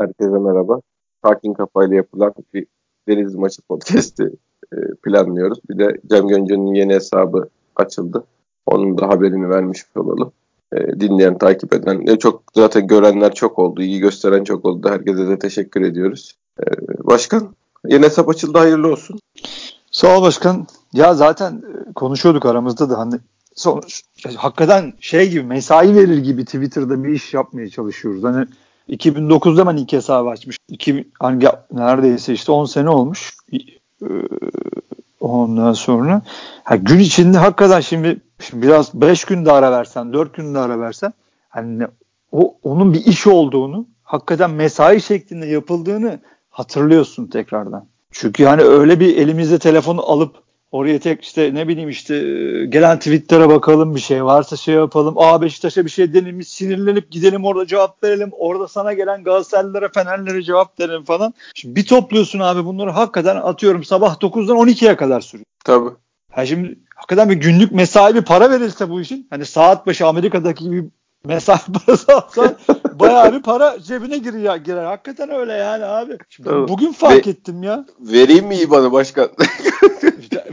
Herkese merhaba. Sakin kafayla yapılan bir Deniz Maçı podcast'i e, planlıyoruz. Bir de Cem Gönce'nin yeni hesabı açıldı. Onun da haberini vermiş olalım. E, dinleyen, takip eden, ne çok zaten görenler çok oldu, iyi gösteren çok oldu. Herkese de teşekkür ediyoruz. E, başkan, yeni hesap açıldı, hayırlı olsun. Sağ ol başkan. Ya zaten konuşuyorduk aramızda da hani sonuç hakikaten şey gibi mesai verir gibi Twitter'da bir iş yapmaya çalışıyoruz. Hani 2009'da ben ilk hesabı açmış. 2000, hani neredeyse işte 10 sene olmuş. Ee, ondan sonra ha, gün içinde hakikaten şimdi, şimdi biraz 5 günde ara versen 4 günde ara versen hani o onun bir iş olduğunu hakikaten mesai şeklinde yapıldığını hatırlıyorsun tekrardan. Çünkü hani öyle bir elimizde telefonu alıp Oraya tek işte ne bileyim işte e, gelen tweetlere bakalım bir şey varsa şey yapalım. Aa Beşiktaş'a bir şey denemiş sinirlenip gidelim orada cevap verelim. Orada sana gelen Galatasaraylilere Fenerlere cevap verelim falan. Şimdi bir topluyorsun abi bunları hakikaten atıyorum sabah 9'dan 12'ye kadar sürüyor. Tabii. Ha şimdi hakikaten bir günlük mesai bir para verilse bu işin hani saat başı Amerika'daki gibi mesai parası alsan bayağı bir para cebine girer, girer. Hakikaten öyle yani abi. Şimdi tamam. Bugün fark Ve, ettim ya. Vereyim mi IBAN'ı başkan?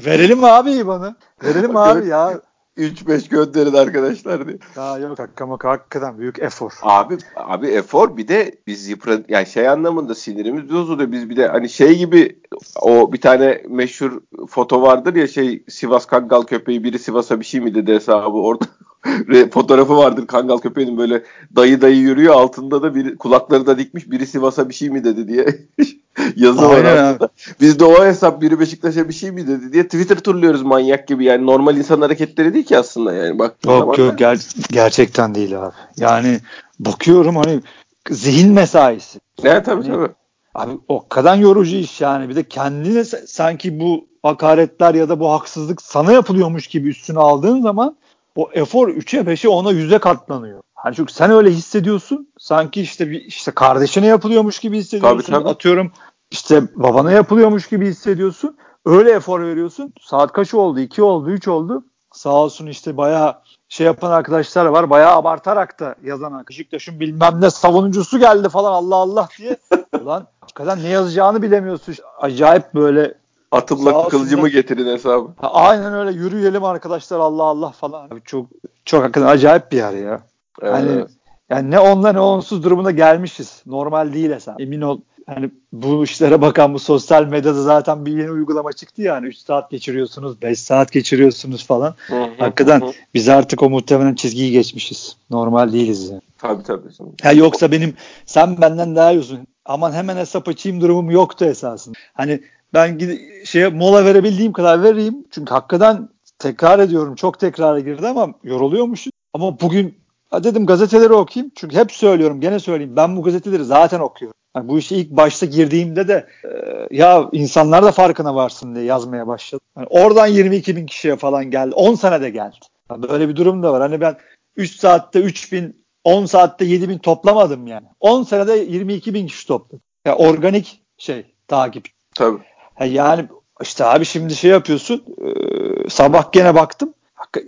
verelim mi abi IBAN'ı? Verelim abi ya? 3-5 gönderin arkadaşlar diye. Ya yok hakikaten, hakikaten büyük efor. Abi abi efor bir de biz yıpran yani şey anlamında sinirimiz bozuluyor. Biz bir de hani şey gibi o bir tane meşhur foto vardır ya şey Sivas Kangal köpeği biri Sivas'a bir şey mi dedi hesabı orada fotoğrafı vardır Kangal köpeğinin böyle dayı dayı yürüyor altında da bir kulakları da dikmiş biri Sivas'a bir şey mi dedi diye yazı var aslında. Biz de o hesap biri Beşiktaş'a bir şey mi dedi diye Twitter turluyoruz manyak gibi yani normal insan hareketleri değil ki aslında yani bak. Yok yok ger- gerçekten değil abi. Yani bakıyorum hani zihin mesaisi. Ne tabii hani, tabii. Abi o kadar yorucu iş yani. Bir de kendine sanki bu hakaretler ya da bu haksızlık sana yapılıyormuş gibi üstüne aldığın zaman o efor 3'e 5'e 10'a 100'e katlanıyor. Hani çünkü sen öyle hissediyorsun. Sanki işte bir işte kardeşine yapılıyormuş gibi hissediyorsun. Tabii, tabii. Atıyorum işte babana yapılıyormuş gibi hissediyorsun. Öyle efor veriyorsun. Saat kaç oldu? 2 oldu, 3 oldu. Sağ olsun işte bayağı şey yapan arkadaşlar var. Bayağı abartarak da yazan Beşiktaş'ın bilmem ne savunucusu geldi falan Allah Allah diye. Ulan hakikaten ne yazacağını bilemiyorsun. Acayip böyle Atımla kılıcımı getirin hesabı. Ha, aynen öyle yürüyelim arkadaşlar Allah Allah falan. Abi çok çok hakikaten acayip bir yer ya. Evet. Hani yani ne onla ne onsuz durumuna gelmişiz. Normal değil hesap. Emin ol hani bu işlere bakan bu sosyal medyada zaten bir yeni uygulama çıktı yani 3 saat geçiriyorsunuz 5 saat geçiriyorsunuz falan. Hı hı, Hakikaten hı. biz artık o muhtemelen çizgiyi geçmişiz. Normal değiliz yani. Tabii tabii. Ha, yoksa benim sen benden daha iyisin. Aman hemen hesap açayım durumum yoktu esasında. Hani ben şeye mola verebildiğim kadar vereyim. Çünkü hakikaten tekrar ediyorum. Çok tekrara girdi ama yoruluyormuşum. Ama bugün dedim gazeteleri okuyayım. Çünkü hep söylüyorum gene söyleyeyim. Ben bu gazeteleri zaten okuyorum. Yani bu işe ilk başta girdiğimde de e, ya insanlar da farkına varsın diye yazmaya başladım. Yani oradan 22 bin kişiye falan geldi. 10 senede geldi. Yani böyle bir durum da var. Hani ben 3 saatte 3 bin 10 saatte 7 bin toplamadım yani. 10 senede 22 bin kişi topladım. Yani organik şey takip. Tabii. Yani işte abi şimdi şey yapıyorsun. E, sabah gene baktım.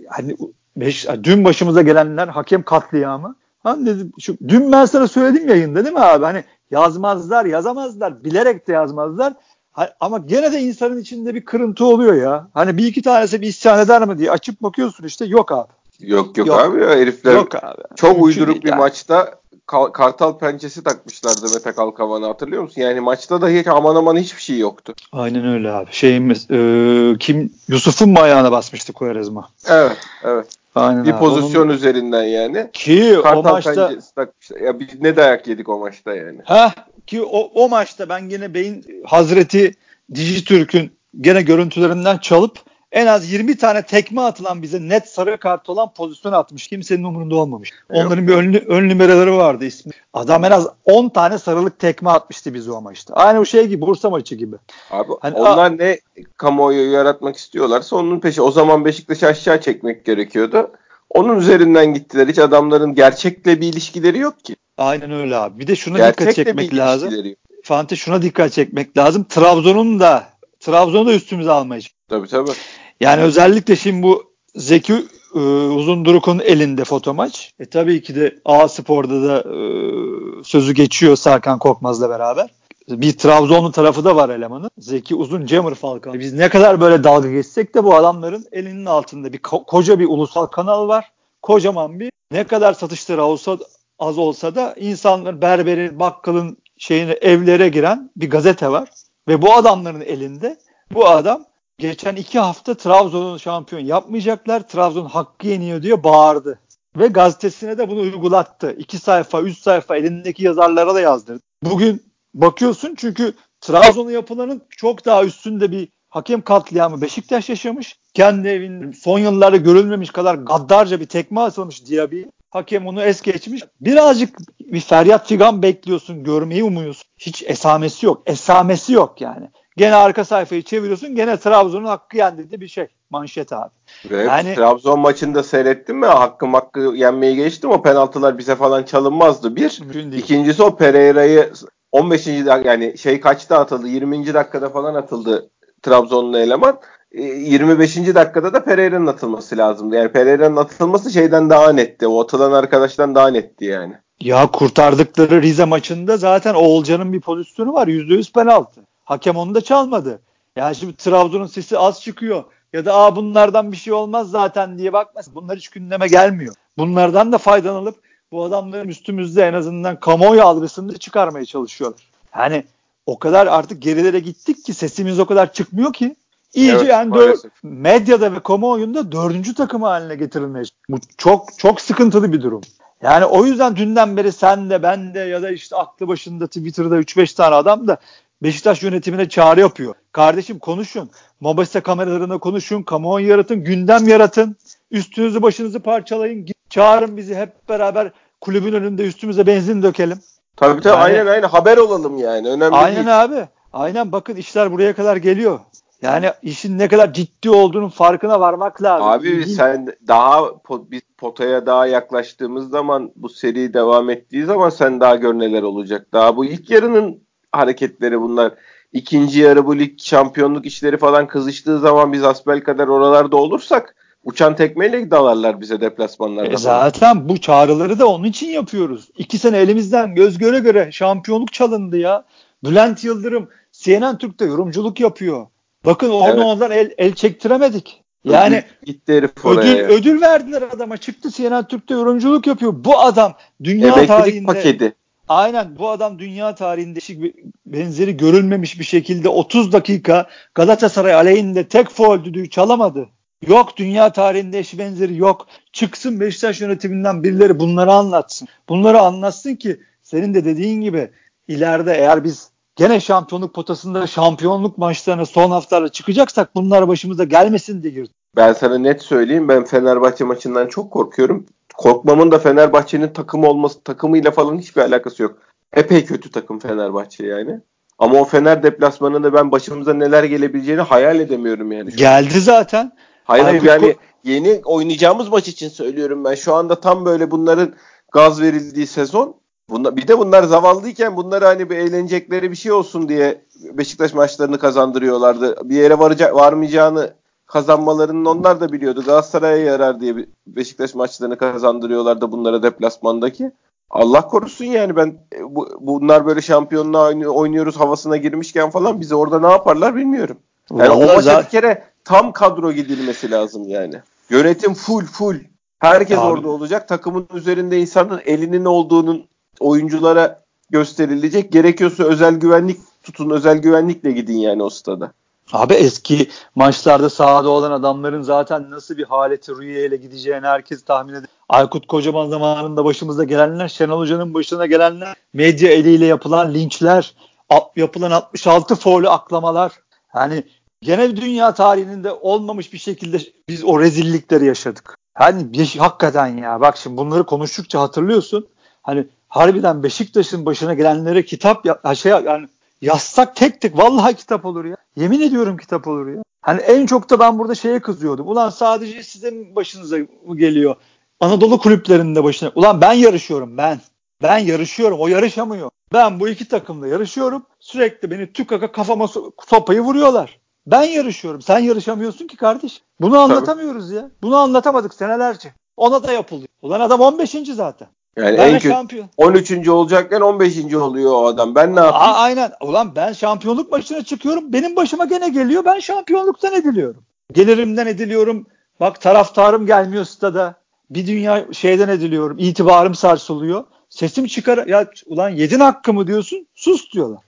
Hani beş, dün başımıza gelenler hakem katliamı. Hani dedim, şu, dün ben sana söyledim yayında değil mi abi? Hani yazmazlar, yazamazlar. Bilerek de yazmazlar. Ha, ama gene de insanın içinde bir kırıntı oluyor ya. Hani bir iki tanesi bir isyan eder mi diye açıp bakıyorsun işte yok abi. Yok yok, yok. abi ya herifler yok abi. çok Mümkün uyduruk bir yani. maçta kartal pençesi takmışlardı Mete Kalkavan'a hatırlıyor musun? Yani maçta da hiç aman aman hiçbir şey yoktu. Aynen öyle abi. Şeyimiz e, kim Yusuf'un mu ayağına basmıştı Koyarezma? Evet, evet. Aynen bir abi. pozisyon Onun... üzerinden yani. Ki kartal o maçta takmışlar. Ya biz ne dayak yedik o maçta yani. Ha ki o, o maçta ben gene Beyin Hazreti Dijitürk'ün gene görüntülerinden çalıp en az 20 tane tekme atılan bize net sarı kart olan pozisyon atmış. Kimsenin umurunda olmamış. Onların bir ön, ön numaraları vardı ismi. Adam en az 10 tane sarılık tekme atmıştı bize o maçta. Aynı o şey gibi Bursa maçı gibi. Abi hani onlar a- ne kamuoyu yaratmak istiyorlarsa onun peşi. O zaman Beşiktaş'ı aşağı çekmek gerekiyordu. Onun üzerinden gittiler. Hiç adamların gerçekle bir ilişkileri yok ki. Aynen öyle abi. Bir de şuna gerçekle dikkat çekmek lazım. Fante şuna dikkat çekmek lazım. Trabzon'un da Trabzon'u da üstümüze almayacak. Tabii tabii. Yani özellikle şimdi bu Zeki e, Uzunduruk'un elinde foto maç. E tabii ki de A Spor'da da e, sözü geçiyor Serkan Korkmaz'la beraber. Bir Trabzonlu tarafı da var elemanın. Zeki Uzun, Cemur Falcao. Biz ne kadar böyle dalga geçsek de bu adamların elinin altında bir ko- koca bir ulusal kanal var. Kocaman bir ne kadar satışları olsa az olsa da insanların berberin, bakkalın şeyine evlere giren bir gazete var. Ve bu adamların elinde bu adam geçen iki hafta Trabzon'un şampiyon yapmayacaklar. Trabzon hakkı yeniyor diye bağırdı. Ve gazetesine de bunu uygulattı. İki sayfa, üç sayfa elindeki yazarlara da yazdırdı. Bugün bakıyorsun çünkü Trabzon'a yapılanın çok daha üstünde bir hakem katliamı Beşiktaş yaşamış. Kendi evinin son yıllarda görülmemiş kadar gaddarca bir tekme atılmış Diaby. Hakem onu es geçmiş. Birazcık bir feryat figan bekliyorsun, görmeyi umuyorsun. Hiç esamesi yok. Esamesi yok yani. Gene arka sayfayı çeviriyorsun. Gene Trabzon'un hakkı yendi de bir şey. Manşet abi. Ve yani, Trabzon maçında seyrettim mi? Hakkı hakkı yenmeyi geçtim. O penaltılar bize falan çalınmazdı. Bir. İkincisi o Pereira'yı 15. yani şey kaçta atıldı? 20. dakikada falan atıldı Trabzonlu eleman. 25. E, dakikada da Pereira'nın atılması lazımdı. Yani Pereira'nın atılması şeyden daha netti. O atılan arkadaştan daha netti yani. Ya kurtardıkları Rize maçında zaten Oğulcan'ın bir pozisyonu var. %100 penaltı. Hakem onu da çalmadı. Yani şimdi Trabzon'un sesi az çıkıyor. Ya da Aa, bunlardan bir şey olmaz zaten diye bakmaz. Bunlar hiç gündeme gelmiyor. Bunlardan da faydalanıp bu adamların üstümüzde en azından kamuoyu algısını çıkarmaya çalışıyorlar. Yani o kadar artık gerilere gittik ki sesimiz o kadar çıkmıyor ki. İyice evet, yani dör, medyada ve kamuoyunda dördüncü takım haline getirilmeye. Bu çok çok sıkıntılı bir durum. Yani o yüzden dünden beri sen de ben de ya da işte aklı başında Twitter'da 3-5 tane adam da Beşiktaş yönetimine çağrı yapıyor. Kardeşim konuşun. Mobese kameralarına konuşun. Kamuoyu yaratın. Gündem yaratın. Üstünüzü başınızı parçalayın. Çağırın bizi hep beraber kulübün önünde üstümüze benzin dökelim. Tabii tabii yani, aynen aynen haber olalım yani. Önemli aynen değil. abi. Aynen bakın işler buraya kadar geliyor. Yani işin ne kadar ciddi olduğunun farkına varmak lazım. Abi İlgin... sen daha biz potaya daha yaklaştığımız zaman bu seri devam ettiği zaman sen daha gör neler olacak. Daha bu ilk yarının hareketleri bunlar. İkinci yarı bu lig şampiyonluk işleri falan kızıştığı zaman biz asbel kadar oralarda olursak uçan tekmeyle dalarlar bize deplasmanlarda. E zaten bu çağrıları da onun için yapıyoruz. İki sene elimizden göz göre göre şampiyonluk çalındı ya. Bülent Yıldırım CNN Türk'te yorumculuk yapıyor. Bakın onu evet. ondan el, el çektiremedik. Yani ödül, gitti herif ödül, ödül verdiler adama. Çıktı CNN Türk'te yorumculuk yapıyor. Bu adam dünya Emeklilik tarihinde paketi. Aynen bu adam dünya tarihinde benzeri görülmemiş bir şekilde 30 dakika Galatasaray aleyhinde tek foul düdüğü çalamadı. Yok dünya tarihinde eşi benzeri yok. Çıksın Beşiktaş yönetiminden birileri bunları anlatsın. Bunları anlatsın ki senin de dediğin gibi ileride eğer biz gene şampiyonluk potasında şampiyonluk maçlarına son haftalarda çıkacaksak bunlar başımıza gelmesin diye girdim. Ben sana net söyleyeyim ben Fenerbahçe maçından çok korkuyorum. Korkmamın da Fenerbahçe'nin takımı olması takımıyla falan hiçbir alakası yok. Epey kötü takım Fenerbahçe yani. Ama o Fener deplasmanında ben başımıza neler gelebileceğini hayal edemiyorum yani. Geldi zaten. Hayır hayır yani yeni oynayacağımız maç için söylüyorum ben. Şu anda tam böyle bunların gaz verildiği sezon. Bunda, bir de bunlar zavallıyken bunları hani bir eğlenecekleri bir şey olsun diye Beşiktaş maçlarını kazandırıyorlardı. Bir yere varacak varmayacağını kazanmalarının onlar da biliyordu. Galatasaray'a yarar diye Beşiktaş maçlarını kazandırıyorlardı bunlara deplasmandaki. Allah korusun yani ben e, bu, bunlar böyle şampiyonluğa oynuyoruz havasına girmişken falan bizi orada ne yaparlar bilmiyorum. Yani o maça zaten... bir kere tam kadro gidilmesi lazım yani. Yönetim full full. Herkes Abi. orada olacak. Takımın üzerinde insanın elinin olduğunun oyunculara gösterilecek. Gerekiyorsa özel güvenlik tutun. Özel güvenlikle gidin yani o stada. Abi eski maçlarda sahada olan adamların zaten nasıl bir haleti rüyayla gideceğini herkes tahmin eder. Aykut Kocaman zamanında başımıza gelenler, Şenol Hoca'nın başına gelenler, medya eliyle yapılan linçler, yapılan 66 foul'ü aklamalar. Yani gene dünya tarihinde olmamış bir şekilde biz o rezillikleri yaşadık. Hani hakikaten ya bak şimdi bunları konuştukça hatırlıyorsun. Hani harbiden Beşiktaş'ın başına gelenlere kitap ya, şey yani yazsak tek tek vallahi kitap olur ya. Yemin ediyorum kitap olur ya. Hani en çok da ben burada şeye kızıyordum. Ulan sadece sizin başınıza mı geliyor? Anadolu kulüplerinde başına. Ulan ben yarışıyorum ben. Ben yarışıyorum. O yarışamıyor. Ben bu iki takımda yarışıyorum. Sürekli beni tükaka kafama sopayı vuruyorlar. Ben yarışıyorum. Sen yarışamıyorsun ki kardeş. Bunu anlatamıyoruz Tabii. ya. Bunu anlatamadık senelerce. Ona da yapılıyor. Ulan adam 15. zaten. Yani ben en kötü şampiyon. 13. olacakken 15. oluyor o adam. Ben ne yapayım? A- aynen. Ulan ben şampiyonluk maçına çıkıyorum. Benim başıma gene geliyor. Ben şampiyonluktan ediliyorum. Gelirimden ediliyorum. Bak taraftarım gelmiyor stada. Bir dünya şeyden ediliyorum. İtibarım sarsılıyor. Sesim çıkar. Ya ulan yedin hakkı mı diyorsun? Sus diyorlar.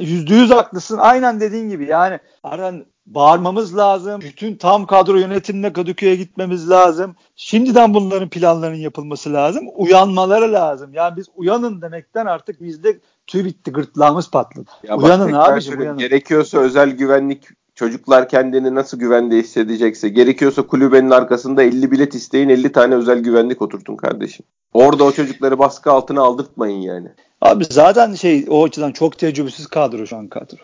Yüzde yüz haklısın. Aynen dediğin gibi. Yani Aran bağırmamız lazım. Bütün tam kadro yönetimle Kadıköy'e gitmemiz lazım. Şimdiden bunların planlarının yapılması lazım. Uyanmaları lazım. Yani biz uyanın demekten artık bizde tüy bitti, gırtlağımız patladı. Ya uyanın abiciğim uyanın. Gerekiyorsa özel güvenlik çocuklar kendini nasıl güvende hissedecekse gerekiyorsa kulübenin arkasında 50 bilet isteyin 50 tane özel güvenlik oturtun kardeşim. Orada o çocukları baskı altına aldırtmayın yani. Abi zaten şey o açıdan çok tecrübesiz kadro şu an kadro.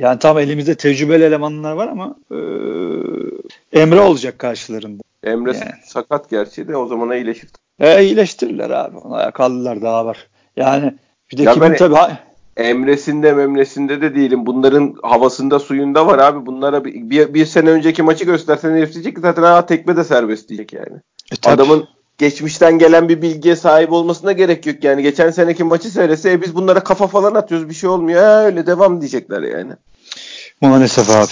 Yani tam elimizde tecrübeli elemanlar var ama e, Emre olacak karşılarında. Emre yani. sakat gerçi de o zaman iyileşir. E iyileştirirler abi. Ona kaldılar daha var. Yani bir de ya kimin tabii Emresinde memresinde de değilim. Bunların havasında suyunda var abi. Bunlara bir, bir, bir sene önceki maçı göstersen herif diyecek ki zaten ha tekme de serbest diyecek yani. E, Adamın geçmişten gelen bir bilgiye sahip olmasına gerek yok yani. Geçen seneki maçı seyrese e, biz bunlara kafa falan atıyoruz bir şey olmuyor. Ha, öyle devam diyecekler yani. Maalesef abi.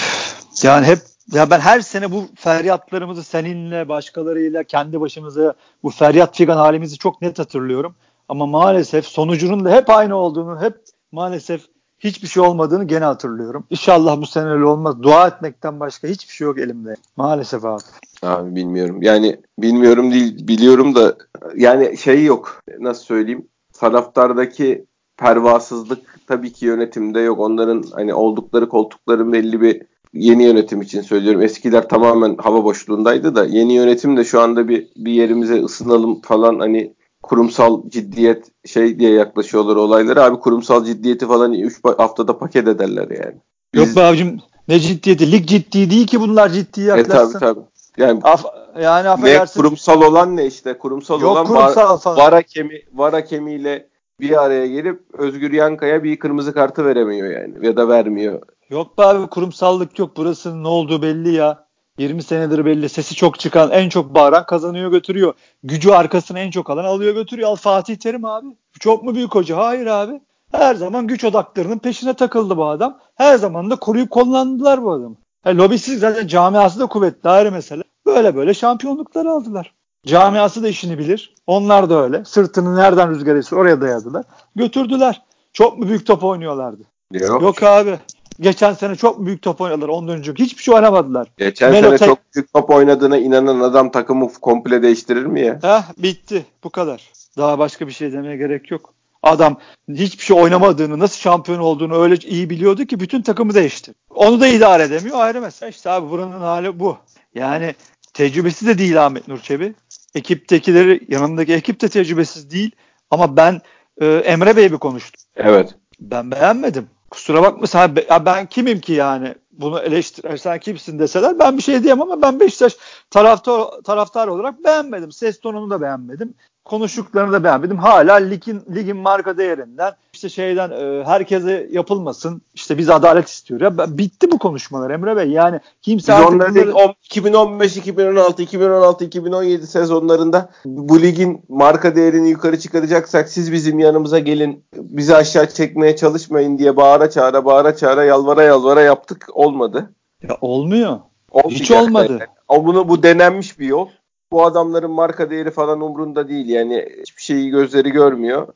Yani hep ya ben her sene bu feryatlarımızı seninle, başkalarıyla, kendi başımıza bu feryat figan halimizi çok net hatırlıyorum. Ama maalesef sonucunun da hep aynı olduğunu, hep maalesef hiçbir şey olmadığını gene hatırlıyorum. İnşallah bu sene öyle olmaz. Dua etmekten başka hiçbir şey yok elimde. Maalesef abi. Abi bilmiyorum. Yani bilmiyorum değil biliyorum da yani şey yok. Nasıl söyleyeyim? Taraftardaki pervasızlık tabii ki yönetimde yok. Onların hani oldukları koltukların belli bir yeni yönetim için söylüyorum. Eskiler tamamen hava boşluğundaydı da yeni yönetim de şu anda bir bir yerimize ısınalım falan hani kurumsal ciddiyet şey diye yaklaşıyorlar olayları. Abi kurumsal ciddiyeti falan 3 haftada paket ederler yani. Biz... Yok be abicim ne ciddiyeti? Lig ciddi değil ki bunlar ciddi yaklaşsın. E tabii tabii. Yani Af, yani affedersin. Ne kurumsal olan ne işte? Kurumsal Yok, olan kurumsal var, var hakemi var hakemiyle bir araya gelip Özgür Yankaya bir kırmızı kartı veremiyor yani ya da vermiyor. Yok be abi kurumsallık yok. Burasının ne olduğu belli ya. 20 senedir belli. Sesi çok çıkan, en çok bağıran kazanıyor götürüyor. Gücü arkasına en çok alan alıyor götürüyor. Al Fatih Terim abi. Çok mu büyük hoca? Hayır abi. Her zaman güç odaklarının peşine takıldı bu adam. Her zaman da koruyup kullandılar bu adamı. Yani lobisiz zaten camiası da kuvvetli ayrı mesele. Böyle böyle şampiyonlukları aldılar. Camiası da işini bilir. Onlar da öyle. Sırtını nereden rüzgar esiyor oraya dayadılar. Götürdüler. Çok mu büyük top oynuyorlardı? Yok. Yok abi. Geçen sene çok büyük top oynadılar ondan önce. Hiçbir şey oynamadılar. Geçen Melo sene çok büyük top oynadığına inanan adam takımı komple değiştirir mi ya? Heh, bitti. Bu kadar. Daha başka bir şey demeye gerek yok. Adam hiçbir şey oynamadığını, nasıl şampiyon olduğunu öyle iyi biliyordu ki bütün takımı değişti. Onu da idare edemiyor ayrı mesele. İşte abi buranın hali bu. Yani tecrübesi de değil Ahmet Nur Çebi. Ekiptekileri, yanındaki ekip de tecrübesiz değil. Ama ben e, Emre Bey'i bir konuştum. Evet. Ben beğenmedim. Kusura bakma sen ben kimim ki yani bunu eleştir sen kimsin deseler ben bir şey diyemem ama ben Beşiktaş taraftar taraftar olarak beğenmedim. Ses tonunu da beğenmedim konuştuklarını da beğenmedim. Hala ligin ligin marka değerinden işte şeyden e, herkese yapılmasın. İşte biz adalet istiyor. Ya bitti bu konuşmalar Emre Bey. Yani kimse biz onları bunları... 2015, 2016, 2016, 2017 sezonlarında bu ligin marka değerini yukarı çıkaracaksak siz bizim yanımıza gelin. Bizi aşağı çekmeye çalışmayın diye bağıra çağıra bağıra çağıra yalvara yalvara yaptık. Olmadı. Ya olmuyor. Olmayacak Hiç olmadı. Yani. O bunu bu denenmiş bir yol bu adamların marka değeri falan umrunda değil. Yani hiçbir şeyi gözleri görmüyor.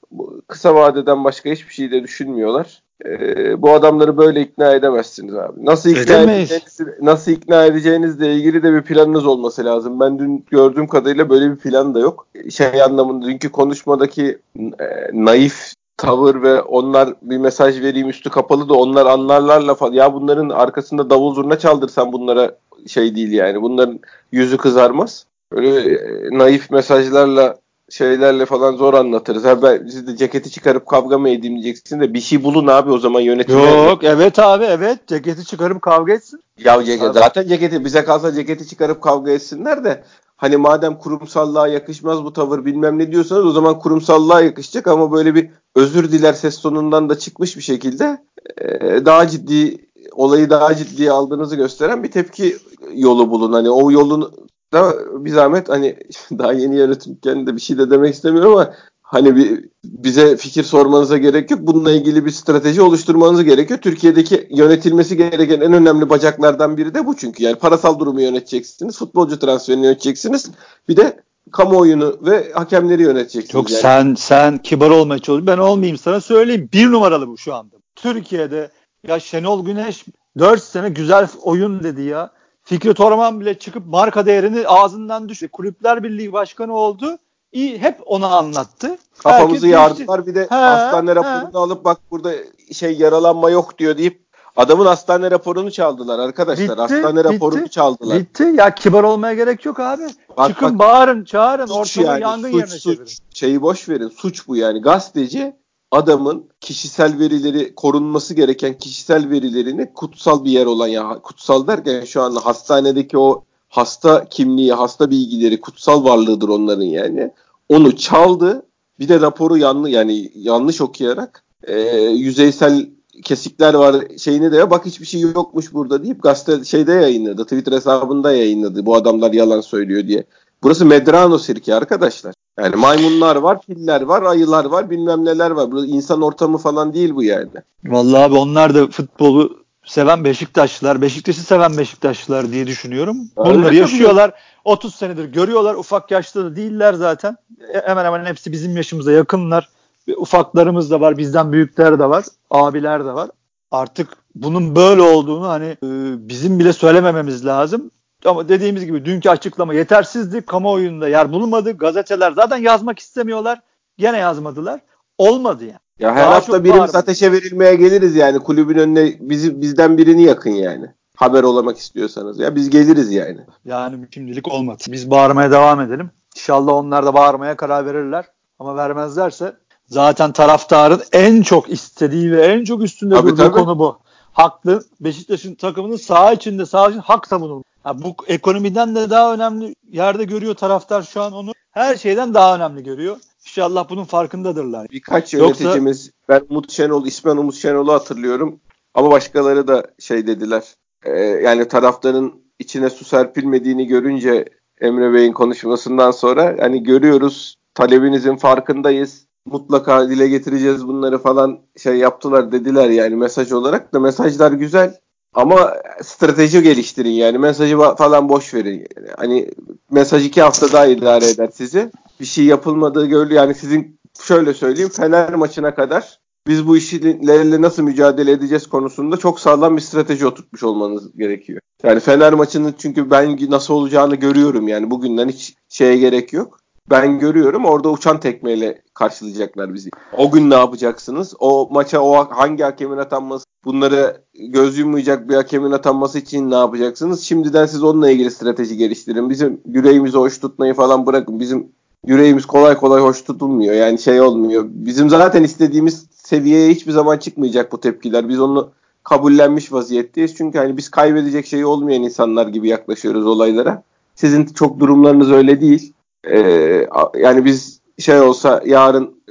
Kısa vadeden başka hiçbir şey de düşünmüyorlar. Ee, bu adamları böyle ikna edemezsiniz abi. Nasıl ikna edeceğiniz, nasıl ikna edeceğinizle ilgili de bir planınız olması lazım. Ben dün gördüğüm kadarıyla böyle bir plan da yok. Şey anlamında dünkü konuşmadaki e, naif tavır ve onlar bir mesaj vereyim üstü kapalı da onlar anlarlarla falan. Ya bunların arkasında davul zurna çaldırsan bunlara şey değil yani. Bunların yüzü kızarmaz. Öyle e, naif mesajlarla şeylerle falan zor anlatırız. Ha ben siz de ceketi çıkarıp kavga mı edeyim diyeceksin de bir şey bulun abi o zaman yönetimler. Yok evet abi evet ceketi çıkarıp kavga etsin. Ya ceket, zaten ceketi bize kalsa ceketi çıkarıp kavga etsinler de hani madem kurumsallığa yakışmaz bu tavır bilmem ne diyorsanız o zaman kurumsallığa yakışacak ama böyle bir özür diler ses tonundan da çıkmış bir şekilde e, daha ciddi olayı daha ciddiye aldığınızı gösteren bir tepki yolu bulun. Hani o yolun da bir zahmet hani daha yeni yönetimken de bir şey de demek istemiyorum ama hani bir, bize fikir sormanıza gerek yok. Bununla ilgili bir strateji oluşturmanız gerekiyor. Türkiye'deki yönetilmesi gereken en önemli bacaklardan biri de bu çünkü. Yani parasal durumu yöneteceksiniz, futbolcu transferini yöneteceksiniz. Bir de kamuoyunu ve hakemleri yöneteceksiniz. Yok yani. sen sen kibar olmaya çalışıyorsun. Ben olmayayım sana söyleyeyim. Bir numaralı bu şu anda. Türkiye'de ya Şenol Güneş 4 sene güzel oyun dedi ya. Fikret Orman bile çıkıp marka değerini ağzından düştü. Kulüpler Birliği Başkanı oldu. İyi, hep onu anlattı. Kafamızı yardılar bir de he, hastane raporunu he. alıp bak burada şey yaralanma yok diyor deyip adamın hastane raporunu çaldılar arkadaşlar. Bitti, hastane bitti, raporunu çaldılar. Bitti. Ya kibar olmaya gerek yok abi. Bak, Çıkın bak, bağırın, çağırın, ortamı yani, yangın suç, yerine suç, çevirin. Şeyi boş verin. Suç bu yani. Gazeteci adamın kişisel verileri korunması gereken kişisel verilerini kutsal bir yer olan ya kutsal derken şu anda hastanedeki o hasta kimliği, hasta bilgileri kutsal varlığıdır onların yani. Onu çaldı. Bir de raporu yanlış yani yanlış okuyarak e, yüzeysel kesikler var şeyini de bak hiçbir şey yokmuş burada deyip gazete şeyde yayınladı. Twitter hesabında yayınladı. Bu adamlar yalan söylüyor diye. Burası Medrano sirki arkadaşlar. Yani maymunlar var, filler var, ayılar var, bilmem neler var. Burada insan ortamı falan değil bu yani. Vallahi abi onlar da futbolu seven Beşiktaşlılar, Beşiktaş'ı seven Beşiktaşlılar diye düşünüyorum. Bunları yaşıyorlar. Mi? 30 senedir görüyorlar. Ufak yaşta da değiller zaten. E, hemen hemen hepsi bizim yaşımıza yakınlar. Ufaklarımız da var, bizden büyükler de var, abiler de var. Artık bunun böyle olduğunu hani e, bizim bile söylemememiz lazım. Ama dediğimiz gibi dünkü açıklama yetersizdi. Kamuoyunda yer bulunmadı. Gazeteler zaten yazmak istemiyorlar. Gene yazmadılar. Olmadı yani. Ya her Daha hafta birimiz bağırmadı. ateşe verilmeye geliriz yani. Kulübün önüne bizi bizden birini yakın yani. Haber olamak istiyorsanız. Ya biz geliriz yani. Yani şimdilik olmadı. Biz bağırmaya devam edelim. İnşallah onlar da bağırmaya karar verirler. Ama vermezlerse zaten taraftarın en çok istediği ve en çok üstünde tabii, durduğu tabii. konu bu. Haklı. Beşiktaş'ın takımının sağ içinde sağ için hak savunulması. Ha, bu ekonomiden de daha önemli yerde görüyor taraftar şu an onu. Her şeyden daha önemli görüyor. İnşallah bunun farkındadırlar. Birkaç yöneticimiz Yoksa... ben Umut Şenol, ismen Umut Şenol'u hatırlıyorum. Ama başkaları da şey dediler. E, yani taraftarın içine su serpilmediğini görünce Emre Bey'in konuşmasından sonra hani görüyoruz talebinizin farkındayız. Mutlaka dile getireceğiz bunları falan şey yaptılar dediler yani mesaj olarak da mesajlar güzel. Ama strateji geliştirin yani mesajı falan boş verin. Hani mesaj iki hafta daha idare eder sizi. Bir şey yapılmadığı görülüyor. Yani sizin şöyle söyleyeyim Fener maçına kadar biz bu işlerle nasıl mücadele edeceğiz konusunda çok sağlam bir strateji oturtmuş olmanız gerekiyor. Yani Fener maçının çünkü ben nasıl olacağını görüyorum yani bugünden hiç şeye gerek yok. Ben görüyorum orada uçan tekmeyle karşılayacaklar bizi. O gün ne yapacaksınız? O maça o hangi hakemin atanması bunları göz yummayacak bir hakemin atanması için ne yapacaksınız? Şimdiden siz onunla ilgili strateji geliştirin. Bizim yüreğimizi hoş tutmayı falan bırakın. Bizim yüreğimiz kolay kolay hoş tutulmuyor. Yani şey olmuyor. Bizim zaten istediğimiz seviyeye hiçbir zaman çıkmayacak bu tepkiler. Biz onu kabullenmiş vaziyetteyiz. Çünkü hani biz kaybedecek şey olmayan insanlar gibi yaklaşıyoruz olaylara. Sizin çok durumlarınız öyle değil. Ee, yani biz şey olsa yarın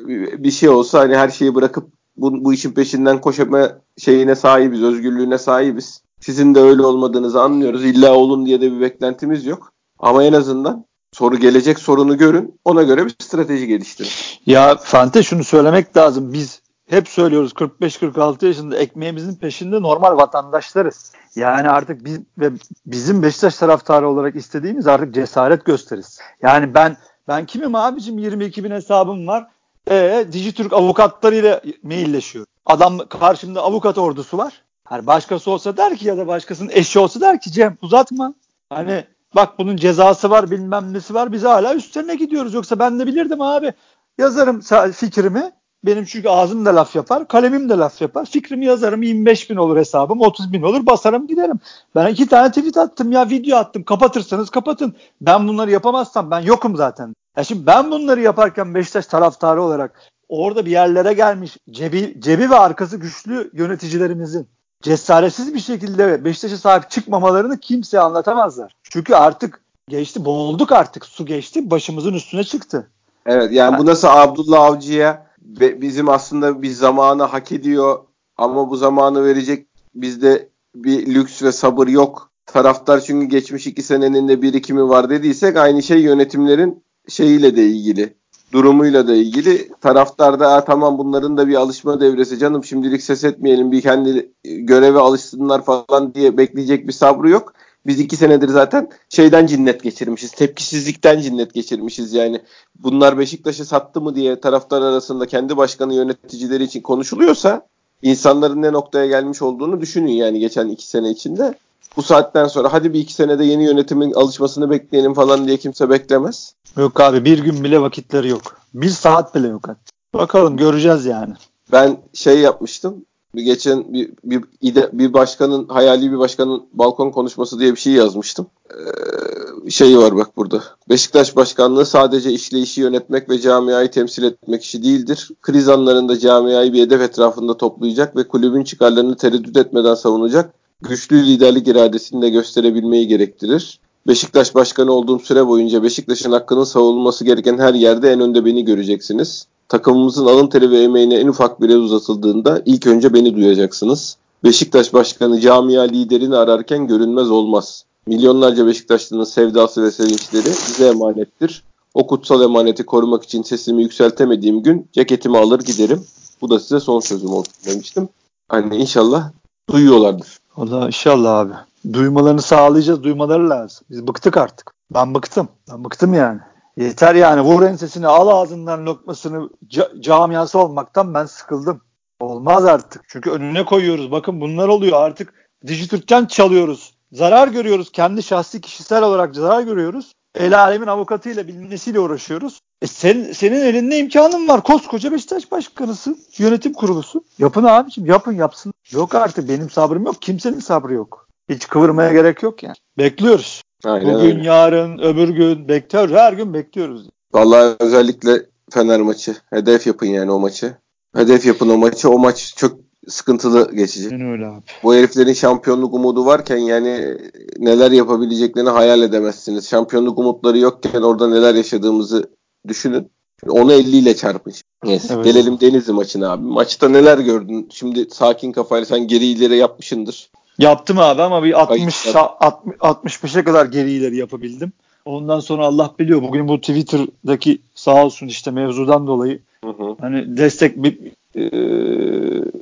bir şey olsa hani her şeyi bırakıp bu, bu işin peşinden koşma şeyine sahibiz, özgürlüğüne sahibiz. Sizin de öyle olmadığınızı anlıyoruz. İlla olun diye de bir beklentimiz yok. Ama en azından soru gelecek sorunu görün. Ona göre bir strateji geliştirin. Ya Fante şunu söylemek lazım. Biz hep söylüyoruz 45-46 yaşında ekmeğimizin peşinde normal vatandaşlarız. Yani artık biz ve bizim Beşiktaş taraftarı olarak istediğimiz artık cesaret gösteriz. Yani ben ben kimim abicim 22 bin hesabım var. E, Dijitürk avukatlarıyla mailleşiyor. Adam karşımda avukat ordusu var. Hani başkası olsa der ki ya da başkasının eşi olsa der ki Cem uzatma. Hani bak bunun cezası var bilmem nesi var biz hala üstlerine gidiyoruz. Yoksa ben de bilirdim abi. Yazarım fikrimi benim çünkü ağzım da laf yapar, kalemim de laf yapar. Fikrimi yazarım 25 bin olur hesabım, 30 bin olur basarım giderim. Ben iki tane tweet attım ya video attım. Kapatırsanız kapatın. Ben bunları yapamazsam ben yokum zaten. Ya şimdi ben bunları yaparken Beşiktaş taraftarı olarak orada bir yerlere gelmiş cebi, cebi ve arkası güçlü yöneticilerimizin cesaretsiz bir şekilde Beşiktaş'a sahip çıkmamalarını kimseye anlatamazlar. Çünkü artık geçti, boğulduk artık. Su geçti, başımızın üstüne çıktı. Evet yani bu nasıl Abdullah Avcı'ya bizim aslında bir zamanı hak ediyor ama bu zamanı verecek bizde bir lüks ve sabır yok. Taraftar çünkü geçmiş iki senenin de birikimi var dediysek aynı şey yönetimlerin şeyiyle de ilgili durumuyla da ilgili taraftar da tamam bunların da bir alışma devresi canım şimdilik ses etmeyelim bir kendi göreve alışsınlar falan diye bekleyecek bir sabrı yok. Biz iki senedir zaten şeyden cinnet geçirmişiz. Tepkisizlikten cinnet geçirmişiz yani. Bunlar Beşiktaş'ı sattı mı diye taraftar arasında kendi başkanı yöneticileri için konuşuluyorsa insanların ne noktaya gelmiş olduğunu düşünün yani geçen iki sene içinde. Bu saatten sonra hadi bir iki senede yeni yönetimin alışmasını bekleyelim falan diye kimse beklemez. Yok abi bir gün bile vakitleri yok. Bir saat bile yok hatta. Bakalım göreceğiz yani. Ben şey yapmıştım. Bir geçen bir, bir, ide, bir başkanın hayali bir başkanın balkon konuşması diye bir şey yazmıştım. Ee, şeyi var bak burada. Beşiktaş başkanlığı sadece işleyişi yönetmek ve camiayı temsil etmek işi değildir. Kriz anlarında camiayı bir hedef etrafında toplayacak ve kulübün çıkarlarını tereddüt etmeden savunacak güçlü liderlik iradesini de gösterebilmeyi gerektirir. Beşiktaş başkanı olduğum süre boyunca Beşiktaş'ın hakkının savunulması gereken her yerde en önde beni göreceksiniz. Takımımızın alın teri ve emeğine en ufak bile uzatıldığında ilk önce beni duyacaksınız. Beşiktaş başkanı camia liderini ararken görünmez olmaz. Milyonlarca Beşiktaşlı'nın sevdası ve sevinçleri bize emanettir. O kutsal emaneti korumak için sesimi yükseltemediğim gün ceketimi alır giderim. Bu da size son sözüm olsun demiştim. Hani inşallah duyuyorlardır. Valla inşallah abi. Duymalarını sağlayacağız. Duymaları lazım. Biz bıktık artık. Ben bıktım. Ben bıktım yani. Yeter yani. Vur ensesini al ağzından lokmasını ca- camiası olmaktan ben sıkıldım. Olmaz artık. Çünkü önüne koyuyoruz. Bakın bunlar oluyor artık. Dijitürk'ten çalıyoruz. Zarar görüyoruz. Kendi şahsi kişisel olarak zarar görüyoruz. El alemin avukatıyla bilmesiyle uğraşıyoruz. E sen, senin elinde imkanın var. Koskoca Beşiktaş başkanısın. Yönetim kurulusu. Yapın abiciğim yapın yapsın. Yok artık benim sabrım yok. Kimsenin sabrı yok. Hiç kıvırmaya gerek yok yani. Bekliyoruz. Aynen Bugün, öyle. yarın, öbür gün bekliyoruz. Her gün bekliyoruz. Vallahi özellikle Fener maçı. Hedef yapın yani o maçı. Hedef yapın o maçı. O maç çok sıkıntılı geçecek. Yani öyle abi. Bu heriflerin şampiyonluk umudu varken yani neler yapabileceklerini hayal edemezsiniz. Şampiyonluk umutları yokken orada neler yaşadığımızı düşünün. Onu 50 ile çarpın. Yes. Evet. Gelelim Denizli maçına abi. Maçta neler gördün? Şimdi sakin kafayla sen geri ileri yapmışındır. Yaptım abi ama bir 60 65'e kadar geri ileri yapabildim. Ondan sonra Allah biliyor bugün bu Twitter'daki sağ olsun işte mevzudan dolayı hı hı. hani destek bir e,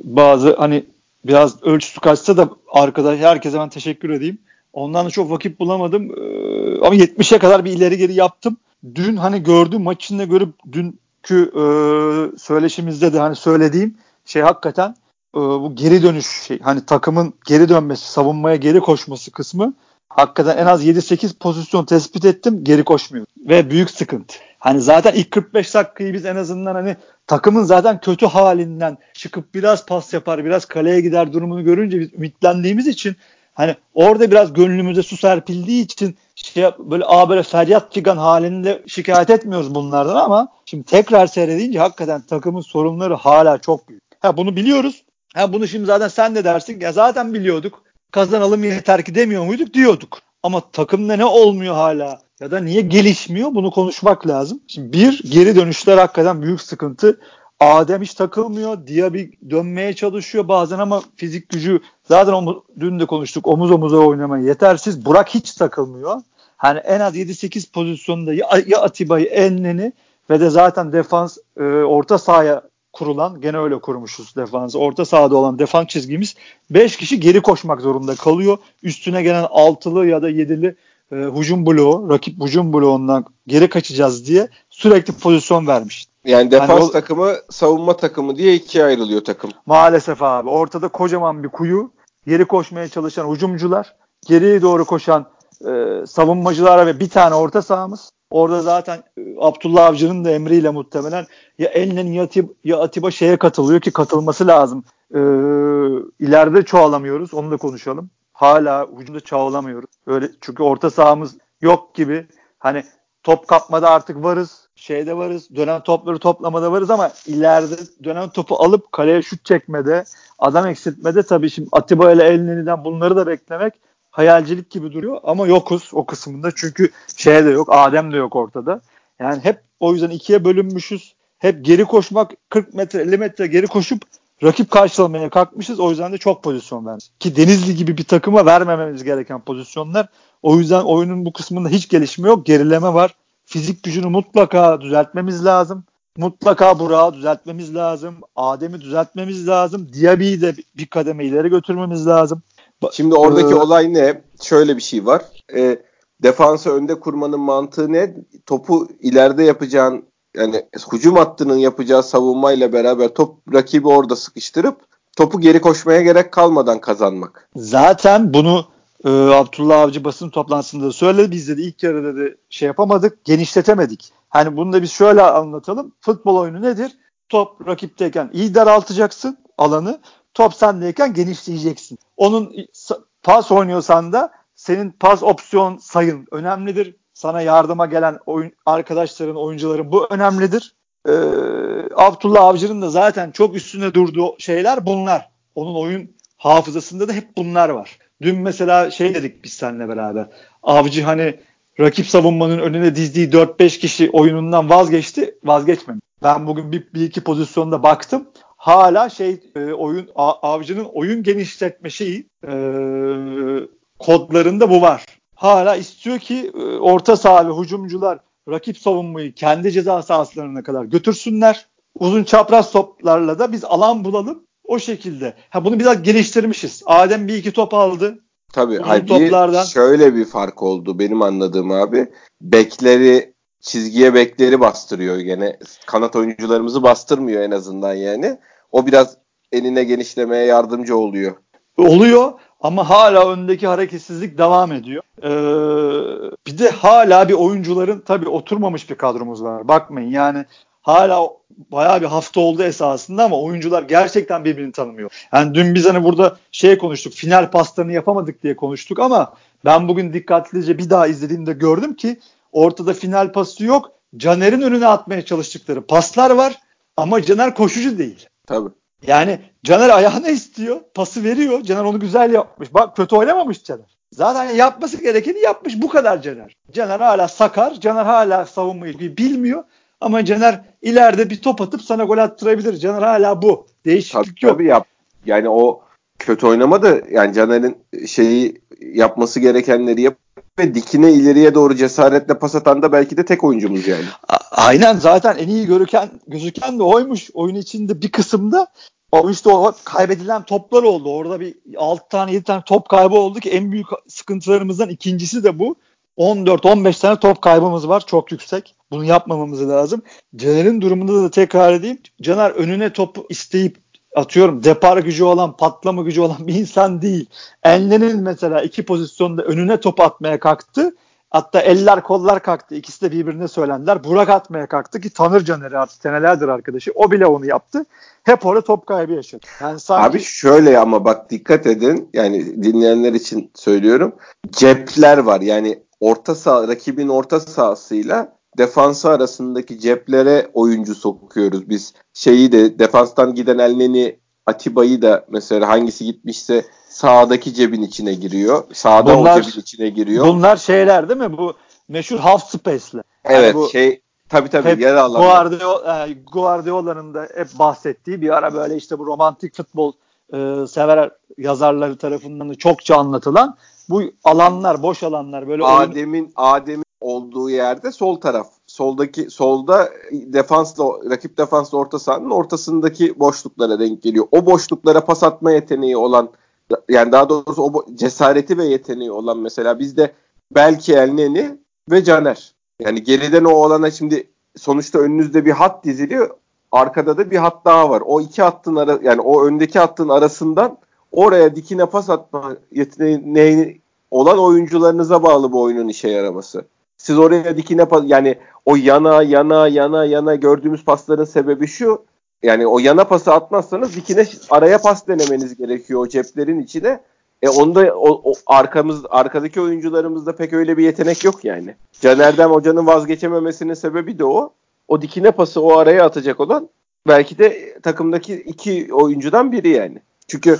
bazı hani biraz ölçüsü kaçsa da arkadaş herkese ben teşekkür edeyim. Ondan da çok vakit bulamadım. E, ama 70'e kadar bir ileri geri yaptım. Dün hani gördüm maçında görüp dünkü e, söyleşimizde de hani söylediğim şey hakikaten e, bu geri dönüş şey hani takımın geri dönmesi, savunmaya geri koşması kısmı hakikaten en az 7-8 pozisyon tespit ettim geri koşmuyor. Ve büyük sıkıntı. Hani zaten ilk 45 dakikayı biz en azından hani takımın zaten kötü halinden çıkıp biraz pas yapar, biraz kaleye gider durumunu görünce biz ümitlendiğimiz için hani orada biraz gönlümüze su serpildiği için şey böyle a böyle feryat figan halinde şikayet etmiyoruz bunlardan ama şimdi tekrar seyredince hakikaten takımın sorunları hala çok büyük. Ha bunu biliyoruz. Ha bunu şimdi zaten sen de dersin ya zaten biliyorduk. Kazanalım yeter ki demiyor muyduk diyorduk. Ama takımda ne olmuyor hala ya da niye gelişmiyor bunu konuşmak lazım. Şimdi bir geri dönüşler hakikaten büyük sıkıntı. Adem hiç takılmıyor. Diaby dönmeye çalışıyor bazen ama fizik gücü zaten omuz, dün de konuştuk omuz omuza oynamaya yetersiz. Burak hiç takılmıyor. Hani en az 7-8 pozisyonda ya, ya Atiba'yı Ennen'i ve de zaten defans e, orta sahaya kurulan gene öyle kurmuşuz defansı. Orta sahada olan defans çizgimiz 5 kişi geri koşmak zorunda kalıyor. Üstüne gelen altılı ya da yedili e, hücum bloğu, rakip hücum bloğundan geri kaçacağız diye sürekli pozisyon vermiş. Yani defans hani o, takımı, savunma takımı diye ikiye ayrılıyor takım. Maalesef abi. Ortada kocaman bir kuyu. Geri koşmaya çalışan hücumcular, geriye doğru koşan e, savunmacılara ve bir tane orta sahamız. Orada zaten e, Abdullah Avcı'nın da emriyle muhtemelen ya Elnen ya, Atib, ya Atiba şeye katılıyor ki katılması lazım. Ee, ileride çoğalamıyoruz. Onu da konuşalım. Hala hücumda çoğalamıyoruz. Öyle çünkü orta sahamız yok gibi. Hani top kapmada artık varız. Şeyde varız. Dönen topları toplamada varız ama ileride dönen topu alıp kaleye şut çekmede, adam eksiltmede tabii şimdi Atiba ile Elneni'den bunları da beklemek hayalcilik gibi duruyor ama yokuz o kısmında çünkü şey de yok Adem de yok ortada. Yani hep o yüzden ikiye bölünmüşüz. Hep geri koşmak 40 metre 50 metre geri koşup Rakip karşılamaya kalkmışız. O yüzden de çok pozisyon vermiş. Ki Denizli gibi bir takıma vermememiz gereken pozisyonlar. O yüzden oyunun bu kısmında hiç gelişme yok. Gerileme var. Fizik gücünü mutlaka düzeltmemiz lazım. Mutlaka Burak'ı düzeltmemiz lazım. Adem'i düzeltmemiz lazım. Diaby'i de bir kademe ileri götürmemiz lazım. Şimdi oradaki ee, olay ne? Şöyle bir şey var. E, defansı önde kurmanın mantığı ne? Topu ileride yapacağın yani hücum hattının yapacağı savunmayla beraber top rakibi orada sıkıştırıp topu geri koşmaya gerek kalmadan kazanmak. Zaten bunu e, Abdullah Avcı basın toplantısında söyledi. Biz de ilk yarıda da şey yapamadık, genişletemedik. Hani bunu da biz şöyle anlatalım. Futbol oyunu nedir? Top rakipteyken iyi daraltacaksın alanı. Top sendeyken genişleyeceksin. Onun pas oynuyorsan da senin pas opsiyon sayın önemlidir. Sana yardıma gelen oyun, arkadaşların, oyuncuların bu önemlidir. Ee, Abdullah Avcı'nın da zaten çok üstüne durduğu şeyler bunlar. Onun oyun hafızasında da hep bunlar var. Dün mesela şey dedik biz seninle beraber. Avcı hani rakip savunmanın önüne dizdiği 4-5 kişi oyunundan vazgeçti. Vazgeçmedi. Ben bugün bir, bir iki pozisyonda baktım. Hala şey e, oyun avcının oyun genişletme şeyi e, kodlarında bu var. Hala istiyor ki e, orta saha ve hücumcular rakip savunmayı kendi ceza sahaslarına kadar götürsünler. Uzun çapraz toplarla da biz alan bulalım. O şekilde. Ha bunu biraz geliştirmişiz. Adem bir iki top aldı. Tabii. Hayır, toplardan... şöyle bir fark oldu benim anladığım abi. Bekleri çizgiye bekleri bastırıyor gene. Kanat oyuncularımızı bastırmıyor en azından yani. O biraz eline genişlemeye yardımcı oluyor. Oluyor ama hala öndeki hareketsizlik devam ediyor. Ee, bir de hala bir oyuncuların tabii oturmamış bir kadromuz var. Bakmayın yani hala bayağı bir hafta oldu esasında ama oyuncular gerçekten birbirini tanımıyor. Yani dün biz hani burada şey konuştuk final paslarını yapamadık diye konuştuk ama ben bugün dikkatlice bir daha izlediğimde gördüm ki ortada final pası yok. Caner'in önüne atmaya çalıştıkları paslar var ama Caner koşucu değil. Tabii. Yani Caner ayağına istiyor. Pası veriyor. Caner onu güzel yapmış. Bak kötü oynamamış Caner. Zaten yapması gerekeni yapmış. Bu kadar Caner. Caner hala sakar. Caner hala savunmayı bilmiyor. Ama Caner ileride bir top atıp sana gol attırabilir. Caner hala bu. Değişiklik tabii, yok. Tabii yap. Yani o kötü oynamadı. Yani Caner'in şeyi yapması gerekenleri yap ve dikine ileriye doğru cesaretle pas atan da belki de tek oyuncumuz yani. Aynen zaten en iyi görüken gözüken de oymuş. Oyun içinde bir kısımda o işte o kaybedilen toplar oldu. Orada bir 6 tane 7 tane top kaybı oldu ki en büyük sıkıntılarımızdan ikincisi de bu. 14-15 tane top kaybımız var. Çok yüksek. Bunu yapmamamız lazım. Caner'in durumunda da tekrar edeyim. Caner önüne top isteyip atıyorum depar gücü olan, patlama gücü olan bir insan değil. Enlen'in mesela iki pozisyonda önüne top atmaya kalktı. Hatta eller kollar kalktı. İkisi de birbirine söylendiler. Burak atmaya kalktı ki tanır Caner'i artık senelerdir arkadaşı. O bile onu yaptı. Hep orada top kaybı yaşadı. Yani sanki... Abi şöyle ama bak dikkat edin. Yani dinleyenler için söylüyorum. Cepler var. Yani orta saha, rakibin orta sahasıyla defansı arasındaki ceplere oyuncu sokuyoruz. Biz şeyi de defanstan giden Elneni Atiba'yı da mesela hangisi gitmişse sağdaki cebin içine giriyor. Sağda bunlar, o cebin içine giriyor. Bunlar şeyler değil mi? Bu meşhur half space'le. Evet yani bu, şey tabii tabii hep yer alanı. Guardiola, e, Guardiola'nın da hep bahsettiği bir ara böyle işte bu romantik futbol e, sever yazarları tarafından da çokça anlatılan bu alanlar, boş alanlar böyle Adem'in oyun... Adem'in olduğu yerde sol taraf. Soldaki solda defansla rakip defansla orta sahanın ortasındaki boşluklara denk geliyor. O boşluklara pas atma yeteneği olan yani daha doğrusu o cesareti ve yeteneği olan mesela bizde belki Elneni ve Caner. Yani geriden o olana şimdi sonuçta önünüzde bir hat diziliyor. Arkada da bir hat daha var. O iki hattın ara yani o öndeki hattın arasından oraya dikine pas atma yeteneği olan oyuncularınıza bağlı bu oyunun işe yaraması. Siz oraya dikine yani o yana yana yana yana gördüğümüz pasların sebebi şu. Yani o yana pası atmazsanız dikine araya pas denemeniz gerekiyor o ceplerin içine. E onda o, o arkamız arkadaki oyuncularımızda pek öyle bir yetenek yok yani. Caner'den hocanın vazgeçememesinin sebebi de o. O dikine pası o araya atacak olan belki de takımdaki iki oyuncudan biri yani. Çünkü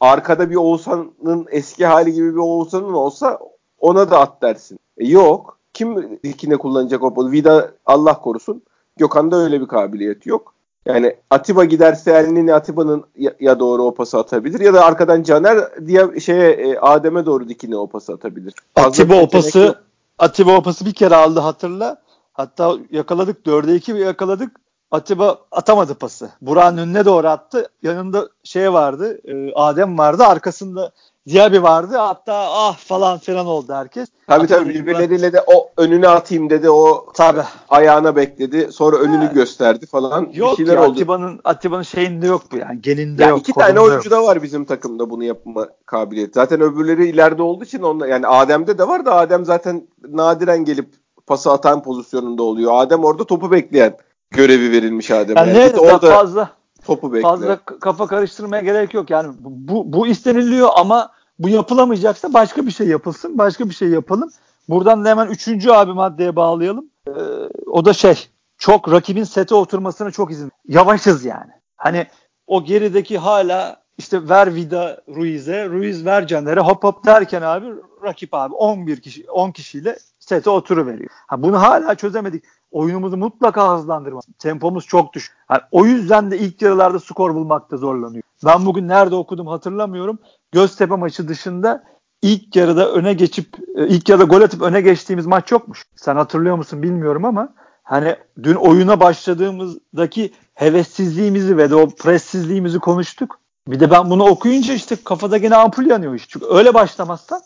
arkada bir Oğuzhan'ın eski hali gibi bir Oğuzhan'ın olsa ona da at dersin. E yok. Kim dikine kullanacak o Vida Allah korusun. Gökhan'da öyle bir kabiliyet yok. Yani Atiba giderse Elnini Atiba'nın ya, doğru o pası atabilir ya da arkadan Caner diye şeye e, Adem'e doğru dikine o pası atabilir. Atiba o pası Atiba o pası bir kere aldı hatırla. Hatta yakaladık 4'e 2 yakaladık. Atiba atamadı pası. Burak'ın önüne doğru attı. Yanında şey vardı. E, Adem vardı. Arkasında Diaby vardı. Hatta ah falan filan oldu herkes. Tabii tabii birbirleriyle de o önüne atayım dedi. O tabii. ayağına bekledi. Sonra önünü ha. gösterdi falan. Yok bir şeyler ya, oldu. Atiba'nın Atiba'nın şeyinde yok bu yani. Geninde yani yok. İki tane oyuncu da var bizim takımda bunu yapma kabiliyeti. Zaten öbürleri ileride olduğu için onlar yani Adem'de de var da Adem zaten nadiren gelip pası atan pozisyonunda oluyor. Adem orada topu bekleyen görevi verilmiş Adem'e. Yani ne orada fazla topu bekle. Fazla kafa karıştırmaya gerek yok. Yani bu, bu isteniliyor ama bu yapılamayacaksa başka bir şey yapılsın. Başka bir şey yapalım. Buradan da hemen üçüncü abi maddeye bağlayalım. Ee, o da şey çok rakibin sete oturmasına çok izin. Yavaşız yani. Hani o gerideki hala işte ver Vida Ruiz'e, Ruiz ver Caner'e hop hop derken abi rakip abi 11 kişi 10 kişiyle sete oturuveriyor. Ha bunu hala çözemedik oyunumuzu mutlaka hızlandırmak. Tempomuz çok düş. Yani o yüzden de ilk yarılarda skor bulmakta zorlanıyor. Ben bugün nerede okudum hatırlamıyorum. Göztepe maçı dışında ilk yarıda öne geçip e, ilk yarıda gol atıp öne geçtiğimiz maç yokmuş. Sen hatırlıyor musun bilmiyorum ama hani dün oyuna başladığımızdaki hevessizliğimizi ve de o pressizliğimizi konuştuk. Bir de ben bunu okuyunca işte kafada gene ampul yanıyor işte. Çünkü öyle başlamazsan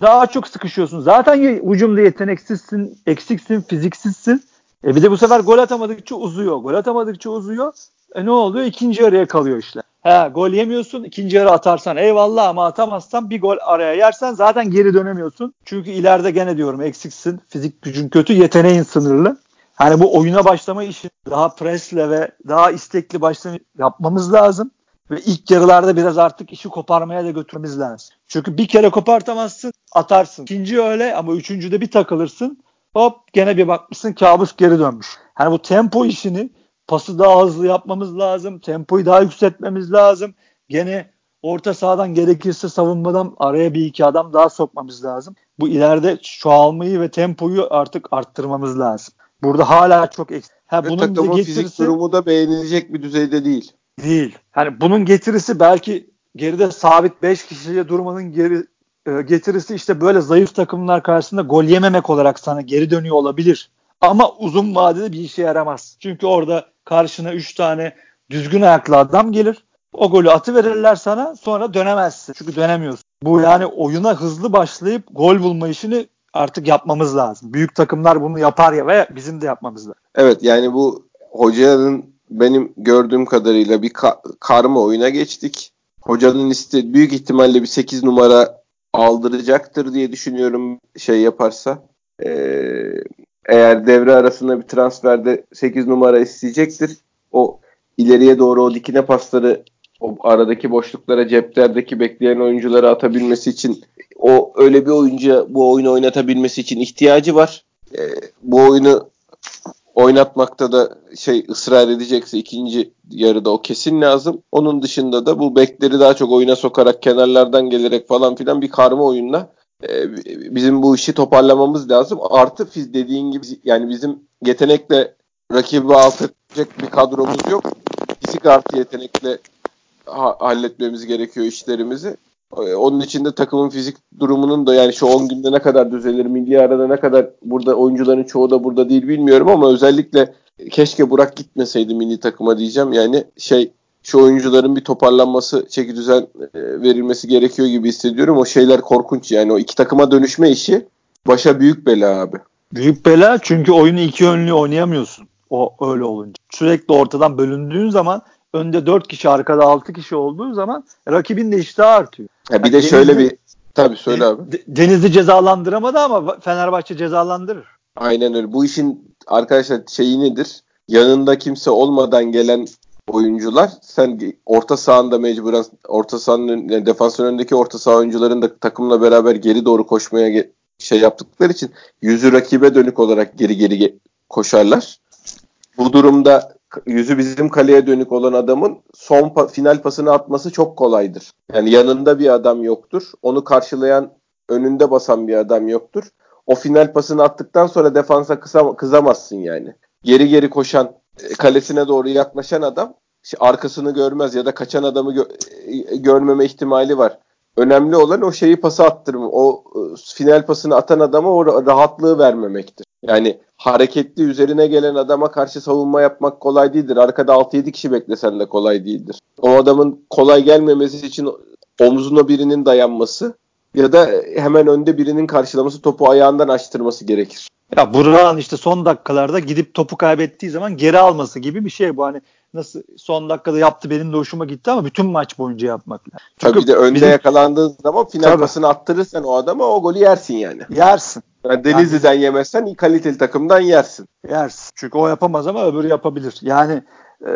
daha çok sıkışıyorsun. Zaten hücumda yeteneksizsin, eksiksin, fiziksizsin. E bir de bu sefer gol atamadıkça uzuyor. Gol atamadıkça uzuyor. E ne oluyor? İkinci yarıya kalıyor işte. He, gol yemiyorsun. ikinci yarı atarsan eyvallah ama atamazsan bir gol araya yersen zaten geri dönemiyorsun. Çünkü ileride gene diyorum eksiksin. Fizik gücün kötü, yeteneğin sınırlı. Hani bu oyuna başlama işi daha presle ve daha istekli başlama yapmamız lazım. Ve ilk yarılarda biraz artık işi koparmaya da götürmemiz lazım. Çünkü bir kere kopartamazsın atarsın. İkinci öyle ama üçüncüde bir takılırsın. Hop gene bir bakmışsın kabus geri dönmüş. Hani bu tempo işini pası daha hızlı yapmamız lazım. Tempoyu daha yükseltmemiz lazım. Gene orta sahadan gerekirse savunmadan araya bir iki adam daha sokmamız lazım. Bu ileride çoğalmayı ve tempoyu artık arttırmamız lazım. Burada hala çok eksik. Ha, bunun takımın getirisi, fizik durumu da beğenilecek bir düzeyde değil. Değil. Hani bunun getirisi belki geride sabit 5 kişiye durmanın geri e, getirisi işte böyle zayıf takımlar karşısında gol yememek olarak sana geri dönüyor olabilir. Ama uzun vadede bir işe yaramaz. Çünkü orada karşına 3 tane düzgün ayaklı adam gelir. O golü atı verirler sana sonra dönemezsin. Çünkü dönemiyorsun. Bu yani oyuna hızlı başlayıp gol bulma işini artık yapmamız lazım. Büyük takımlar bunu yapar ya ve bizim de yapmamız lazım. Evet yani bu hocanın benim gördüğüm kadarıyla bir ka- karma oyuna geçtik. Hocanın iste büyük ihtimalle bir 8 numara aldıracaktır diye düşünüyorum şey yaparsa. Ee, eğer devre arasında bir transferde 8 numara isteyecektir. O ileriye doğru o dikine pasları o aradaki boşluklara ceplerdeki bekleyen oyuncuları atabilmesi için o öyle bir oyuncu bu oyunu oynatabilmesi için ihtiyacı var. Ee, bu oyunu oynatmakta da şey ısrar edecekse ikinci yarıda o kesin lazım. Onun dışında da bu bekleri daha çok oyuna sokarak kenarlardan gelerek falan filan bir karma oyunla e, bizim bu işi toparlamamız lazım. Artı dediğin gibi yani bizim yetenekle rakibi alt edecek bir kadromuz yok. Fizik artı yetenekle ha- halletmemiz gerekiyor işlerimizi. Ee, onun için de takımın fizik durumunun da yani şu 10 günde ne kadar düzelir, milli arada ne kadar burada oyuncuların çoğu da burada değil bilmiyorum ama özellikle keşke Burak gitmeseydi milli takıma diyeceğim. Yani şey şu oyuncuların bir toparlanması, çeki düzen e, verilmesi gerekiyor gibi hissediyorum. O şeyler korkunç yani o iki takıma dönüşme işi başa büyük bela abi. Büyük bela çünkü oyunu iki yönlü oynayamıyorsun. O öyle olunca. Sürekli ortadan bölündüğün zaman önde 4 kişi arkada 6 kişi olduğu zaman rakibin de iştahı artıyor. Ya bir yani de Denizli, şöyle bir tabii söyle abi. Denizli cezalandıramadı ama Fenerbahçe cezalandırır. Aynen öyle. Bu işin arkadaşlar şeyi nedir? Yanında kimse olmadan gelen oyuncular sen orta sahanda mecburen orta sahanın yani defansın önündeki orta saha oyuncuların da takımla beraber geri doğru koşmaya şey yaptıkları için yüzü rakibe dönük olarak geri geri koşarlar. Bu durumda yüzü bizim kaleye dönük olan adamın son pa- final pasını atması çok kolaydır. Yani yanında bir adam yoktur. Onu karşılayan önünde basan bir adam yoktur. O final pasını attıktan sonra defansa kısa, kızamazsın yani. Geri geri koşan e, kalesine doğru yaklaşan adam arkasını görmez ya da kaçan adamı gö- e, görmeme ihtimali var. Önemli olan o şeyi pası attırma. O e, final pasını atan adama o rahatlığı vermemektir. Yani hareketli üzerine gelen adama karşı savunma yapmak kolay değildir. Arkada 6-7 kişi beklesen de kolay değildir. O adamın kolay gelmemesi için omzuna birinin dayanması ya da hemen önde birinin karşılaması topu ayağından açtırması gerekir. Ya Burak'ın işte son dakikalarda gidip topu kaybettiği zaman geri alması gibi bir şey bu. Hani nasıl son dakikada yaptı benim de hoşuma gitti ama bütün maç boyunca yapmak lazım. Çünkü Tabii de önde bizim... yakalandığın zaman final Tabii. pasını attırırsan o adama o golü yersin yani. Yersin. Yani Denizli'den yani, yemezsen kaliteli takımdan yersin. Yersin. Çünkü o yapamaz ama öbürü yapabilir. Yani ee,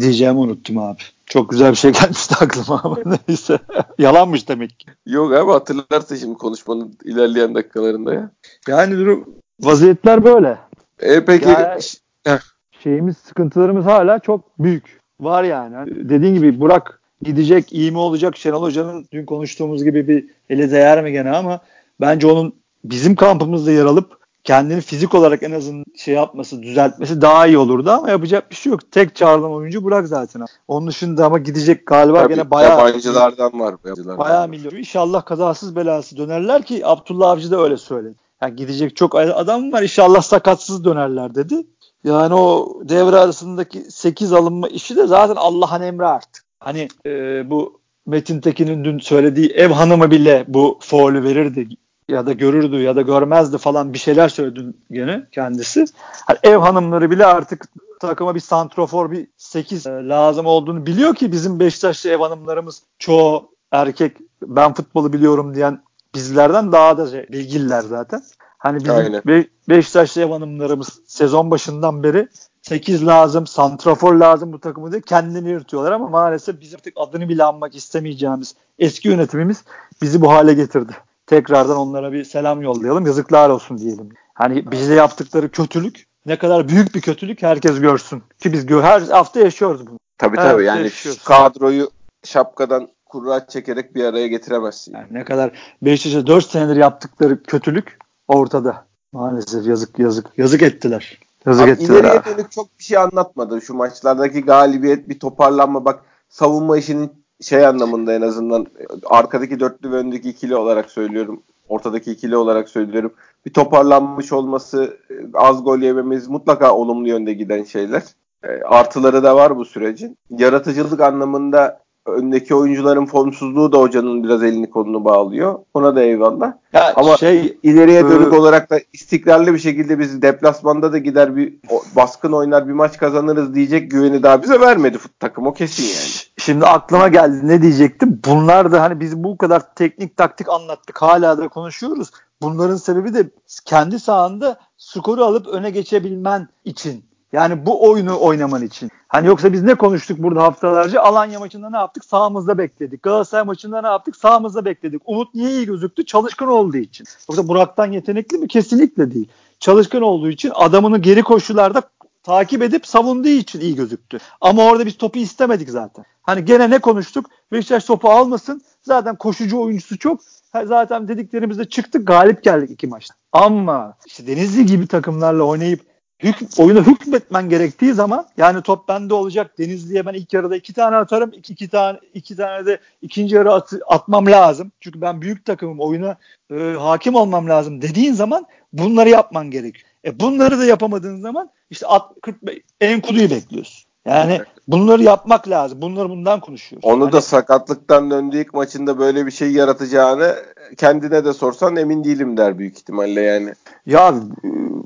diyeceğimi unuttum abi. Çok güzel bir şey gelmişti aklıma ama neyse. Yalanmış demek ki. Yok abi hatırlarsın şimdi konuşmanın ilerleyen dakikalarında ya. Yani durum vaziyetler böyle. E peki yani, şeyimiz sıkıntılarımız hala çok büyük. Var yani. Hani dediğin gibi Burak gidecek, iyi mi olacak? Şenol Hoca'nın dün konuştuğumuz gibi bir ele değer mi gene ama bence onun bizim kampımızda yer alıp kendini fizik olarak en azından şey yapması, düzeltmesi daha iyi olurdu ama yapacak bir şey yok. Tek çağrılan oyuncu Burak zaten. Onun dışında ama gidecek galiba Tabii, gene bayağı yabancılardan var. Yabancılardan bayağı var. milyon. İnşallah kazasız belasız dönerler ki Abdullah Avcı da öyle söyledi. Yani gidecek çok adam var inşallah sakatsız dönerler dedi. Yani o devre arasındaki 8 alınma işi de zaten Allah'ın emri artık. Hani e, bu Metin Tekin'in dün söylediği ev hanımı bile bu faulü verirdi ya da görürdü ya da görmezdi falan bir şeyler söyledi gene kendisi. Hani ev hanımları bile artık takıma bir santrofor bir 8 e, lazım olduğunu biliyor ki bizim Beşiktaşlı ev hanımlarımız çoğu erkek ben futbolu biliyorum diyen bizlerden daha da şey, bilgililer zaten. Hani bizim Be- Beşiktaşlı ev hanımlarımız sezon başından beri 8 lazım, santrafor lazım bu takımı diye kendini yırtıyorlar ama maalesef biz artık adını bile anmak istemeyeceğimiz eski yönetimimiz bizi bu hale getirdi tekrardan onlara bir selam yollayalım. Yazıklar olsun diyelim. Hani bize yaptıkları kötülük ne kadar büyük bir kötülük herkes görsün. Ki biz her hafta yaşıyoruz bunu. Tabii her tabii yani yaşıyoruz. kadroyu şapkadan kurra çekerek bir araya getiremezsin. Yani ne kadar Beşiktaş'a 4 senedir yaptıkları kötülük ortada. Maalesef yazık yazık yazık ettiler. Yazık Abi ettiler. İleriye dönük çok bir şey anlatmadı. Şu maçlardaki galibiyet bir toparlanma bak savunma işinin şey anlamında en azından arkadaki dörtlü ve öndeki ikili olarak söylüyorum. Ortadaki ikili olarak söylüyorum. Bir toparlanmış olması, az gol yememiz mutlaka olumlu yönde giden şeyler. E, artıları da var bu sürecin. Yaratıcılık anlamında öndeki oyuncuların formsuzluğu da hocanın biraz elini kolunu bağlıyor. Ona da eyvallah. Ya Ama şey ileriye dönük e, olarak da istikrarlı bir şekilde biz deplasmanda da gider bir baskın oynar bir maç kazanırız diyecek güveni daha bize vermedi takım o kesin yani. Şimdi aklıma geldi ne diyecektim? Bunlar da hani biz bu kadar teknik taktik anlattık hala da konuşuyoruz. Bunların sebebi de kendi sahanda skoru alıp öne geçebilmen için. Yani bu oyunu oynaman için. Hani yoksa biz ne konuştuk burada haftalarca? Alanya maçında ne yaptık? Sağımızda bekledik. Galatasaray maçında ne yaptık? Sağımızda bekledik. Umut niye iyi gözüktü? Çalışkan olduğu için. Yoksa Burak'tan yetenekli mi? Kesinlikle değil. Çalışkan olduğu için adamını geri koşularda takip edip savunduğu için iyi gözüktü. Ama orada biz topu istemedik zaten. Hani gene ne konuştuk? Beşiktaş topu almasın. Zaten koşucu oyuncusu çok. Zaten dediklerimizde çıktık galip geldik iki maçta. Ama işte Denizli gibi takımlarla oynayıp hük, oyunu hükmetmen gerektiği zaman yani top bende olacak. Denizli'ye ben ilk yarıda iki tane atarım. iki, iki tane iki tane de ikinci yarı at, atmam lazım. Çünkü ben büyük takımım. Oyuna e, hakim olmam lazım dediğin zaman bunları yapman gerekiyor. E bunları da yapamadığın zaman işte at, 45, en kuduyu bekliyorsun. Yani bunları yapmak lazım. Bunları bundan konuşuyoruz. Onu hani, da sakatlıktan döndüğü ilk maçında böyle bir şey yaratacağını kendine de sorsan emin değilim der büyük ihtimalle yani. Ya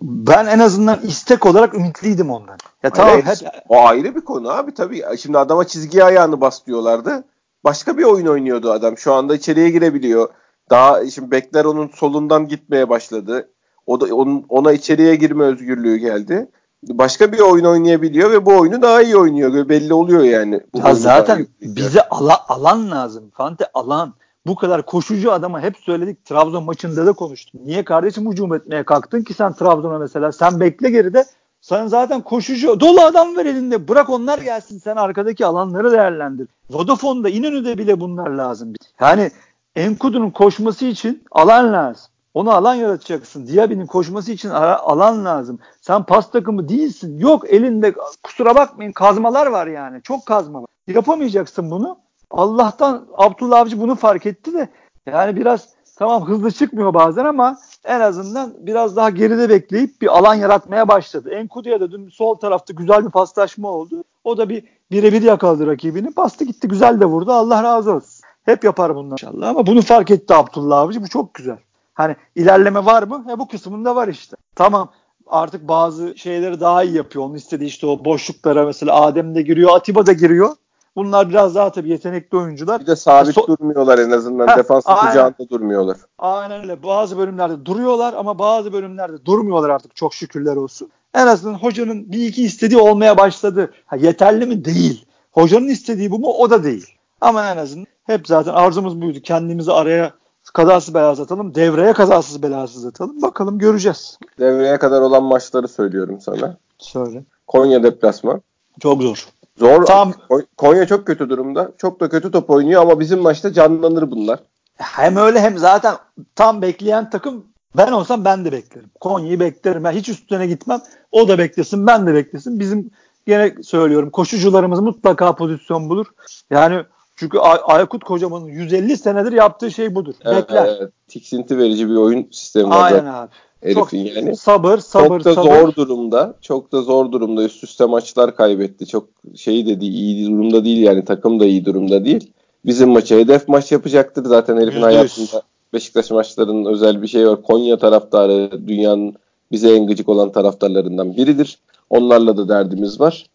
ben en azından istek olarak ümitliydim ondan. Ya tamam hep... o ayrı bir konu abi tabii. Şimdi adama çizgi ayağını bas diyorlardı. Başka bir oyun oynuyordu adam. Şu anda içeriye girebiliyor. Daha şimdi bekler onun solundan gitmeye başladı. O da onun, ona içeriye girme özgürlüğü geldi başka bir oyun oynayabiliyor ve bu oyunu daha iyi oynuyor. Belli oluyor yani. Ya zaten bize ala, alan lazım. Fante alan. Bu kadar koşucu adama hep söyledik. Trabzon maçında da konuştuk. Niye kardeşim hücum etmeye kalktın ki sen Trabzon'a mesela? Sen bekle geride. Sen zaten koşucu dolu adam ver elinde. Bırak onlar gelsin. Sen arkadaki alanları değerlendir. Vodafone'da İnönü'de bile bunlar lazım. Yani Enkudu'nun koşması için alan lazım. Onu alan yaratacaksın. Diaby'nin koşması için alan lazım. Sen pas takımı değilsin. Yok elinde kusura bakmayın kazmalar var yani. Çok kazma var. Yapamayacaksın bunu. Allah'tan Abdullah Avcı bunu fark etti de yani biraz tamam hızlı çıkmıyor bazen ama en azından biraz daha geride bekleyip bir alan yaratmaya başladı. Enkudu'ya da dün sol tarafta güzel bir paslaşma oldu. O da bir birebir yakaladı rakibini. Bastı gitti güzel de vurdu. Allah razı olsun. Hep yapar bundan inşallah ama bunu fark etti Abdullah Avcı. Bu çok güzel. Hani ilerleme var mı? He bu kısmında var işte. Tamam artık bazı şeyleri daha iyi yapıyor. Onun istediği işte o boşluklara mesela Adem de giriyor, Atiba da giriyor. Bunlar biraz daha tabii yetenekli oyuncular. Bir de sabit so- durmuyorlar en azından. Ha, Defans kucağında durmuyorlar. Aynen öyle. Bazı bölümlerde duruyorlar ama bazı bölümlerde durmuyorlar artık çok şükürler olsun. En azından hocanın bir iki istediği olmaya başladı. Ha, yeterli mi? Değil. Hocanın istediği bu mu? O da değil. Ama en azından hep zaten arzumuz buydu. Kendimizi araya kazasız belasız atalım. Devreye kazasız belasız atalım. Bakalım göreceğiz. Devreye kadar olan maçları söylüyorum sana. Söyle. Konya deplasman. Çok zor. Zor. Tam, Konya çok kötü durumda. Çok da kötü top oynuyor ama bizim maçta canlanır bunlar. Hem öyle hem zaten tam bekleyen takım ben olsam ben de beklerim. Konya'yı beklerim. Ben hiç üstüne gitmem. O da beklesin, ben de beklesin. Bizim gene söylüyorum koşucularımız mutlaka pozisyon bulur. Yani çünkü Ay- Aykut Kocaman'ın 150 senedir yaptığı şey budur. Evet, Bekler. Evet, tiksinti verici bir oyun sistemi var. Aynen abi. Herifin çok yani. Sabır, sabır, çok da sabır. zor durumda. Çok da zor durumda. Üst üste maçlar kaybetti. Çok şey dedi iyi durumda değil yani takım da iyi durumda değil. Bizim maçı hedef maç yapacaktır zaten herifin %100. hayatında. Beşiktaş maçlarının özel bir şey var. Konya taraftarı dünyanın bize en gıcık olan taraftarlarından biridir. Onlarla da derdimiz var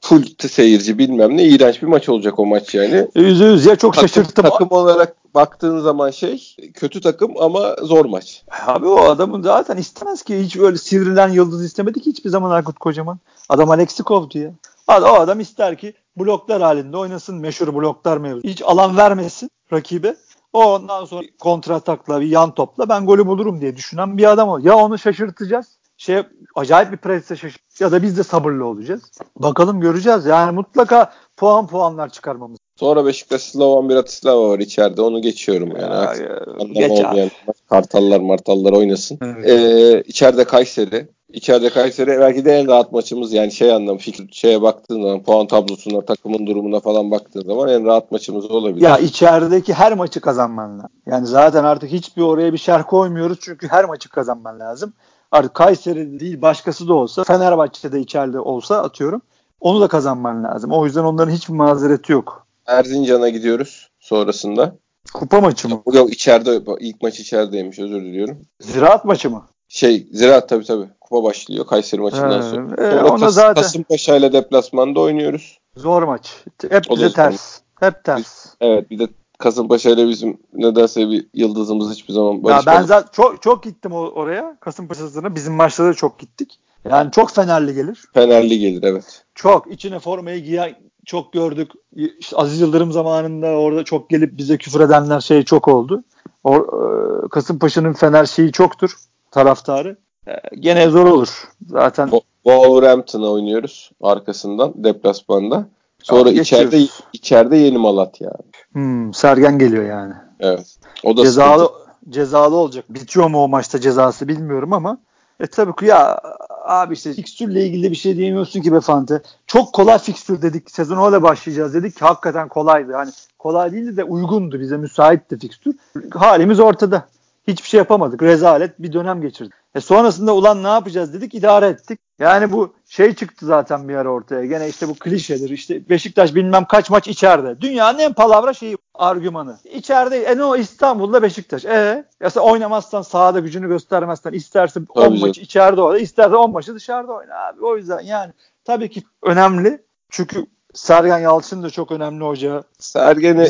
full seyirci bilmem ne iğrenç bir maç olacak o maç yani. Yüzde yüz ya çok takım, şaşırttım. Takım olarak baktığın zaman şey kötü takım ama zor maç. Abi o adamın zaten istemez ki hiç öyle sivrilen yıldız istemedi ki hiçbir zaman Aykut Kocaman. Adam Alexikov'du ya. O adam ister ki bloklar halinde oynasın meşhur bloklar mevzu. Hiç alan vermesin rakibe. O ondan sonra kontratakla bir yan topla ben golü bulurum diye düşünen bir adam o. Ya onu şaşırtacağız şey acayip bir presle şaşırt ya da biz de sabırlı olacağız. Bakalım göreceğiz. Yani mutlaka puan puanlar çıkarmamız. Sonra Beşiktaş Slovan Bratislava var içeride. Onu geçiyorum yani. Ya, ya, geç olmayan Kartallar martallar oynasın. Evet. Ee, içeride Kayseri. İçeride Kayseri belki de en rahat maçımız yani şey anlamı fikir şeye baktığın zaman puan tablosuna takımın durumuna falan baktığın zaman en rahat maçımız olabilir. Ya içerideki her maçı kazanman lazım. Yani zaten artık hiçbir oraya bir şerh koymuyoruz çünkü her maçı kazanman lazım. Artık Kayseri değil başkası da olsa Fenerbahçe'de içeride olsa atıyorum onu da kazanman lazım. O yüzden onların hiçbir mazereti yok. Erzincan'a gidiyoruz sonrasında. Kupa maçı mı? Yok içeride ilk maç içerideymiş özür diliyorum. Ziraat maçı mı? Şey Ziraat tabii tabii. Kupa başlıyor Kayseri maçından He, sonra. E, sonra Kas, zaten... Kasımpaşa ile deplasmanda oynuyoruz. Zor maç. Hep bize ters. Hep ters. Evet bir de Kasımpaşa ile bizim nedense bir yıldızımız hiçbir zaman barışmadı. Ya ben zaten çok çok gittim oraya Kasımpaşa'sına. Bizim maçlara çok gittik. Yani çok Fenerli gelir. Fenerli gelir evet. Çok içine formayı giyen çok gördük. İşte Aziz Yıldırım zamanında orada çok gelip bize küfür edenler şey çok oldu. O, e, Kasımpaşa'nın Fener şeyi çoktur taraftarı. E, gene zor olur. Zaten Wolverhampton'a oynuyoruz arkasından deplasmanda. Sonra Abi, içeride içeride yeni Malatya. Hmm, Sergen geliyor yani. Evet. O da cezalı sıkıntı. cezalı olacak. Bitiyor mu o maçta cezası bilmiyorum ama e tabii ki ya abi işte fikstürle ilgili bir şey diyemiyorsun ki be Fante. Çok kolay fikstür dedik. Sezon öyle başlayacağız dedik ki hakikaten kolaydı. Hani kolay değildi de uygundu bize müsaitti fikstür. Halimiz ortada. Hiçbir şey yapamadık. Rezalet bir dönem geçirdik. E sonrasında ulan ne yapacağız dedik idare ettik. Yani bu şey çıktı zaten bir ara ortaya. Gene işte bu klişedir. İşte Beşiktaş bilmem kaç maç içeride. Dünyanın en palavra şeyi argümanı. İçeride e ne o İstanbul'da Beşiktaş. E ya sen oynamazsan sahada gücünü göstermezsen istersen 10 maç içeride oyna, istersen 10 maçı dışarıda oyna abi. O yüzden yani tabii ki önemli. Çünkü Sergen Yalçın da çok önemli hoca. Sergen'e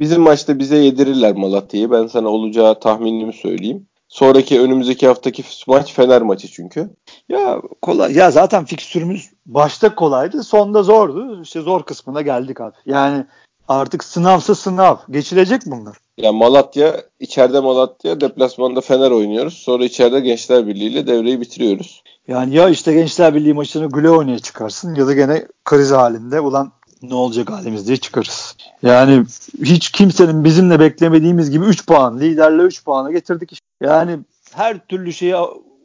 bizim maçta bize yedirirler Malatya'yı. Ben sana olacağı tahminimi söyleyeyim. Sonraki önümüzdeki haftaki maç Fener maçı çünkü. Ya kolay. Ya zaten fikstürümüz başta kolaydı, sonda zordu. İşte zor kısmına geldik abi. Yani artık sınavsa sınav. Geçilecek bunlar. Ya Malatya, içeride Malatya, deplasmanda Fener oynuyoruz. Sonra içeride Gençler Birliği ile devreyi bitiriyoruz. Yani ya işte Gençler Birliği maçını güle oynaya çıkarsın ya da gene kriz halinde ulan ne olacak halimiz diye çıkarız. Yani hiç kimsenin bizimle beklemediğimiz gibi 3 puan, liderle 3 puanı getirdik. Yani her türlü şeyi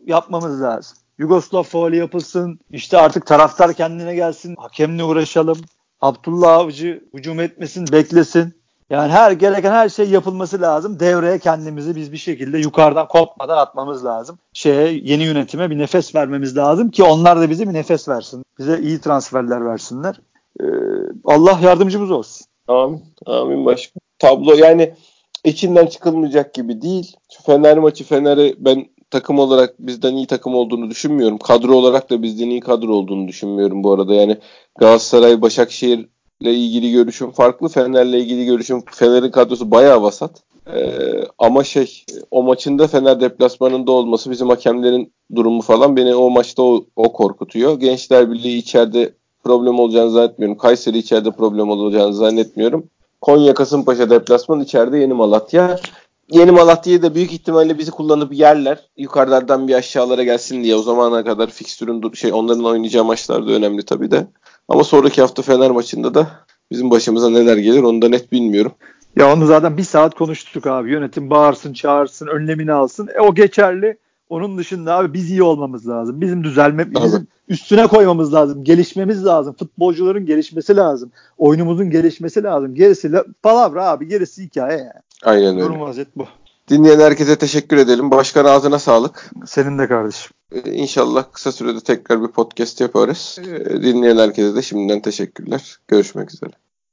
yapmamız lazım. Yugoslav faali yapılsın. İşte artık taraftar kendine gelsin. Hakemle uğraşalım. Abdullah Avcı hücum etmesin, beklesin. Yani her gereken her şey yapılması lazım. Devreye kendimizi biz bir şekilde yukarıdan kopmadan atmamız lazım. Şeye yeni yönetime bir nefes vermemiz lazım ki onlar da bize bir nefes versin. Bize iyi transferler versinler. Ee, Allah yardımcımız olsun. Amin. Amin başka. Tablo yani içinden çıkılmayacak gibi değil. Şu Fener maçı Fener'i ben takım olarak bizden iyi takım olduğunu düşünmüyorum. Kadro olarak da bizden iyi kadro olduğunu düşünmüyorum bu arada. Yani Galatasaray, Başakşehir ile ilgili görüşüm farklı. Fener'le ilgili görüşüm Fener'in kadrosu bayağı vasat. Ee, ama şey o maçında Fener deplasmanında olması bizim hakemlerin durumu falan beni o maçta o, o korkutuyor. Gençler Birliği içeride problem olacağını zannetmiyorum. Kayseri içeride problem olacağını zannetmiyorum. Konya Kasımpaşa deplasman içeride Yeni Malatya. Yeni Malatya'yı da büyük ihtimalle bizi kullanıp yerler. Yukarılardan bir aşağılara gelsin diye. O zamana kadar fikstürün şey onların oynayacağı maçlar da önemli tabii de. Ama sonraki hafta Fener maçında da bizim başımıza neler gelir onu da net bilmiyorum. Ya onu zaten bir saat konuştuk abi. Yönetim bağırsın, çağırsın, önlemini alsın. E o geçerli. Onun dışında abi biz iyi olmamız lazım. Bizim düzelme, bizim üstüne koymamız lazım. Gelişmemiz lazım. Futbolcuların gelişmesi lazım. Oyunumuzun gelişmesi lazım. Gerisi palavra abi. Gerisi hikaye yani. Aynen öyle. Durum vaziyet bu. Dinleyen herkese teşekkür edelim. Başkan ağzına sağlık. Senin de kardeşim. Ee, inşallah kısa sürede tekrar bir podcast yaparız. Ee, dinleyen herkese de şimdiden teşekkürler. Görüşmek üzere.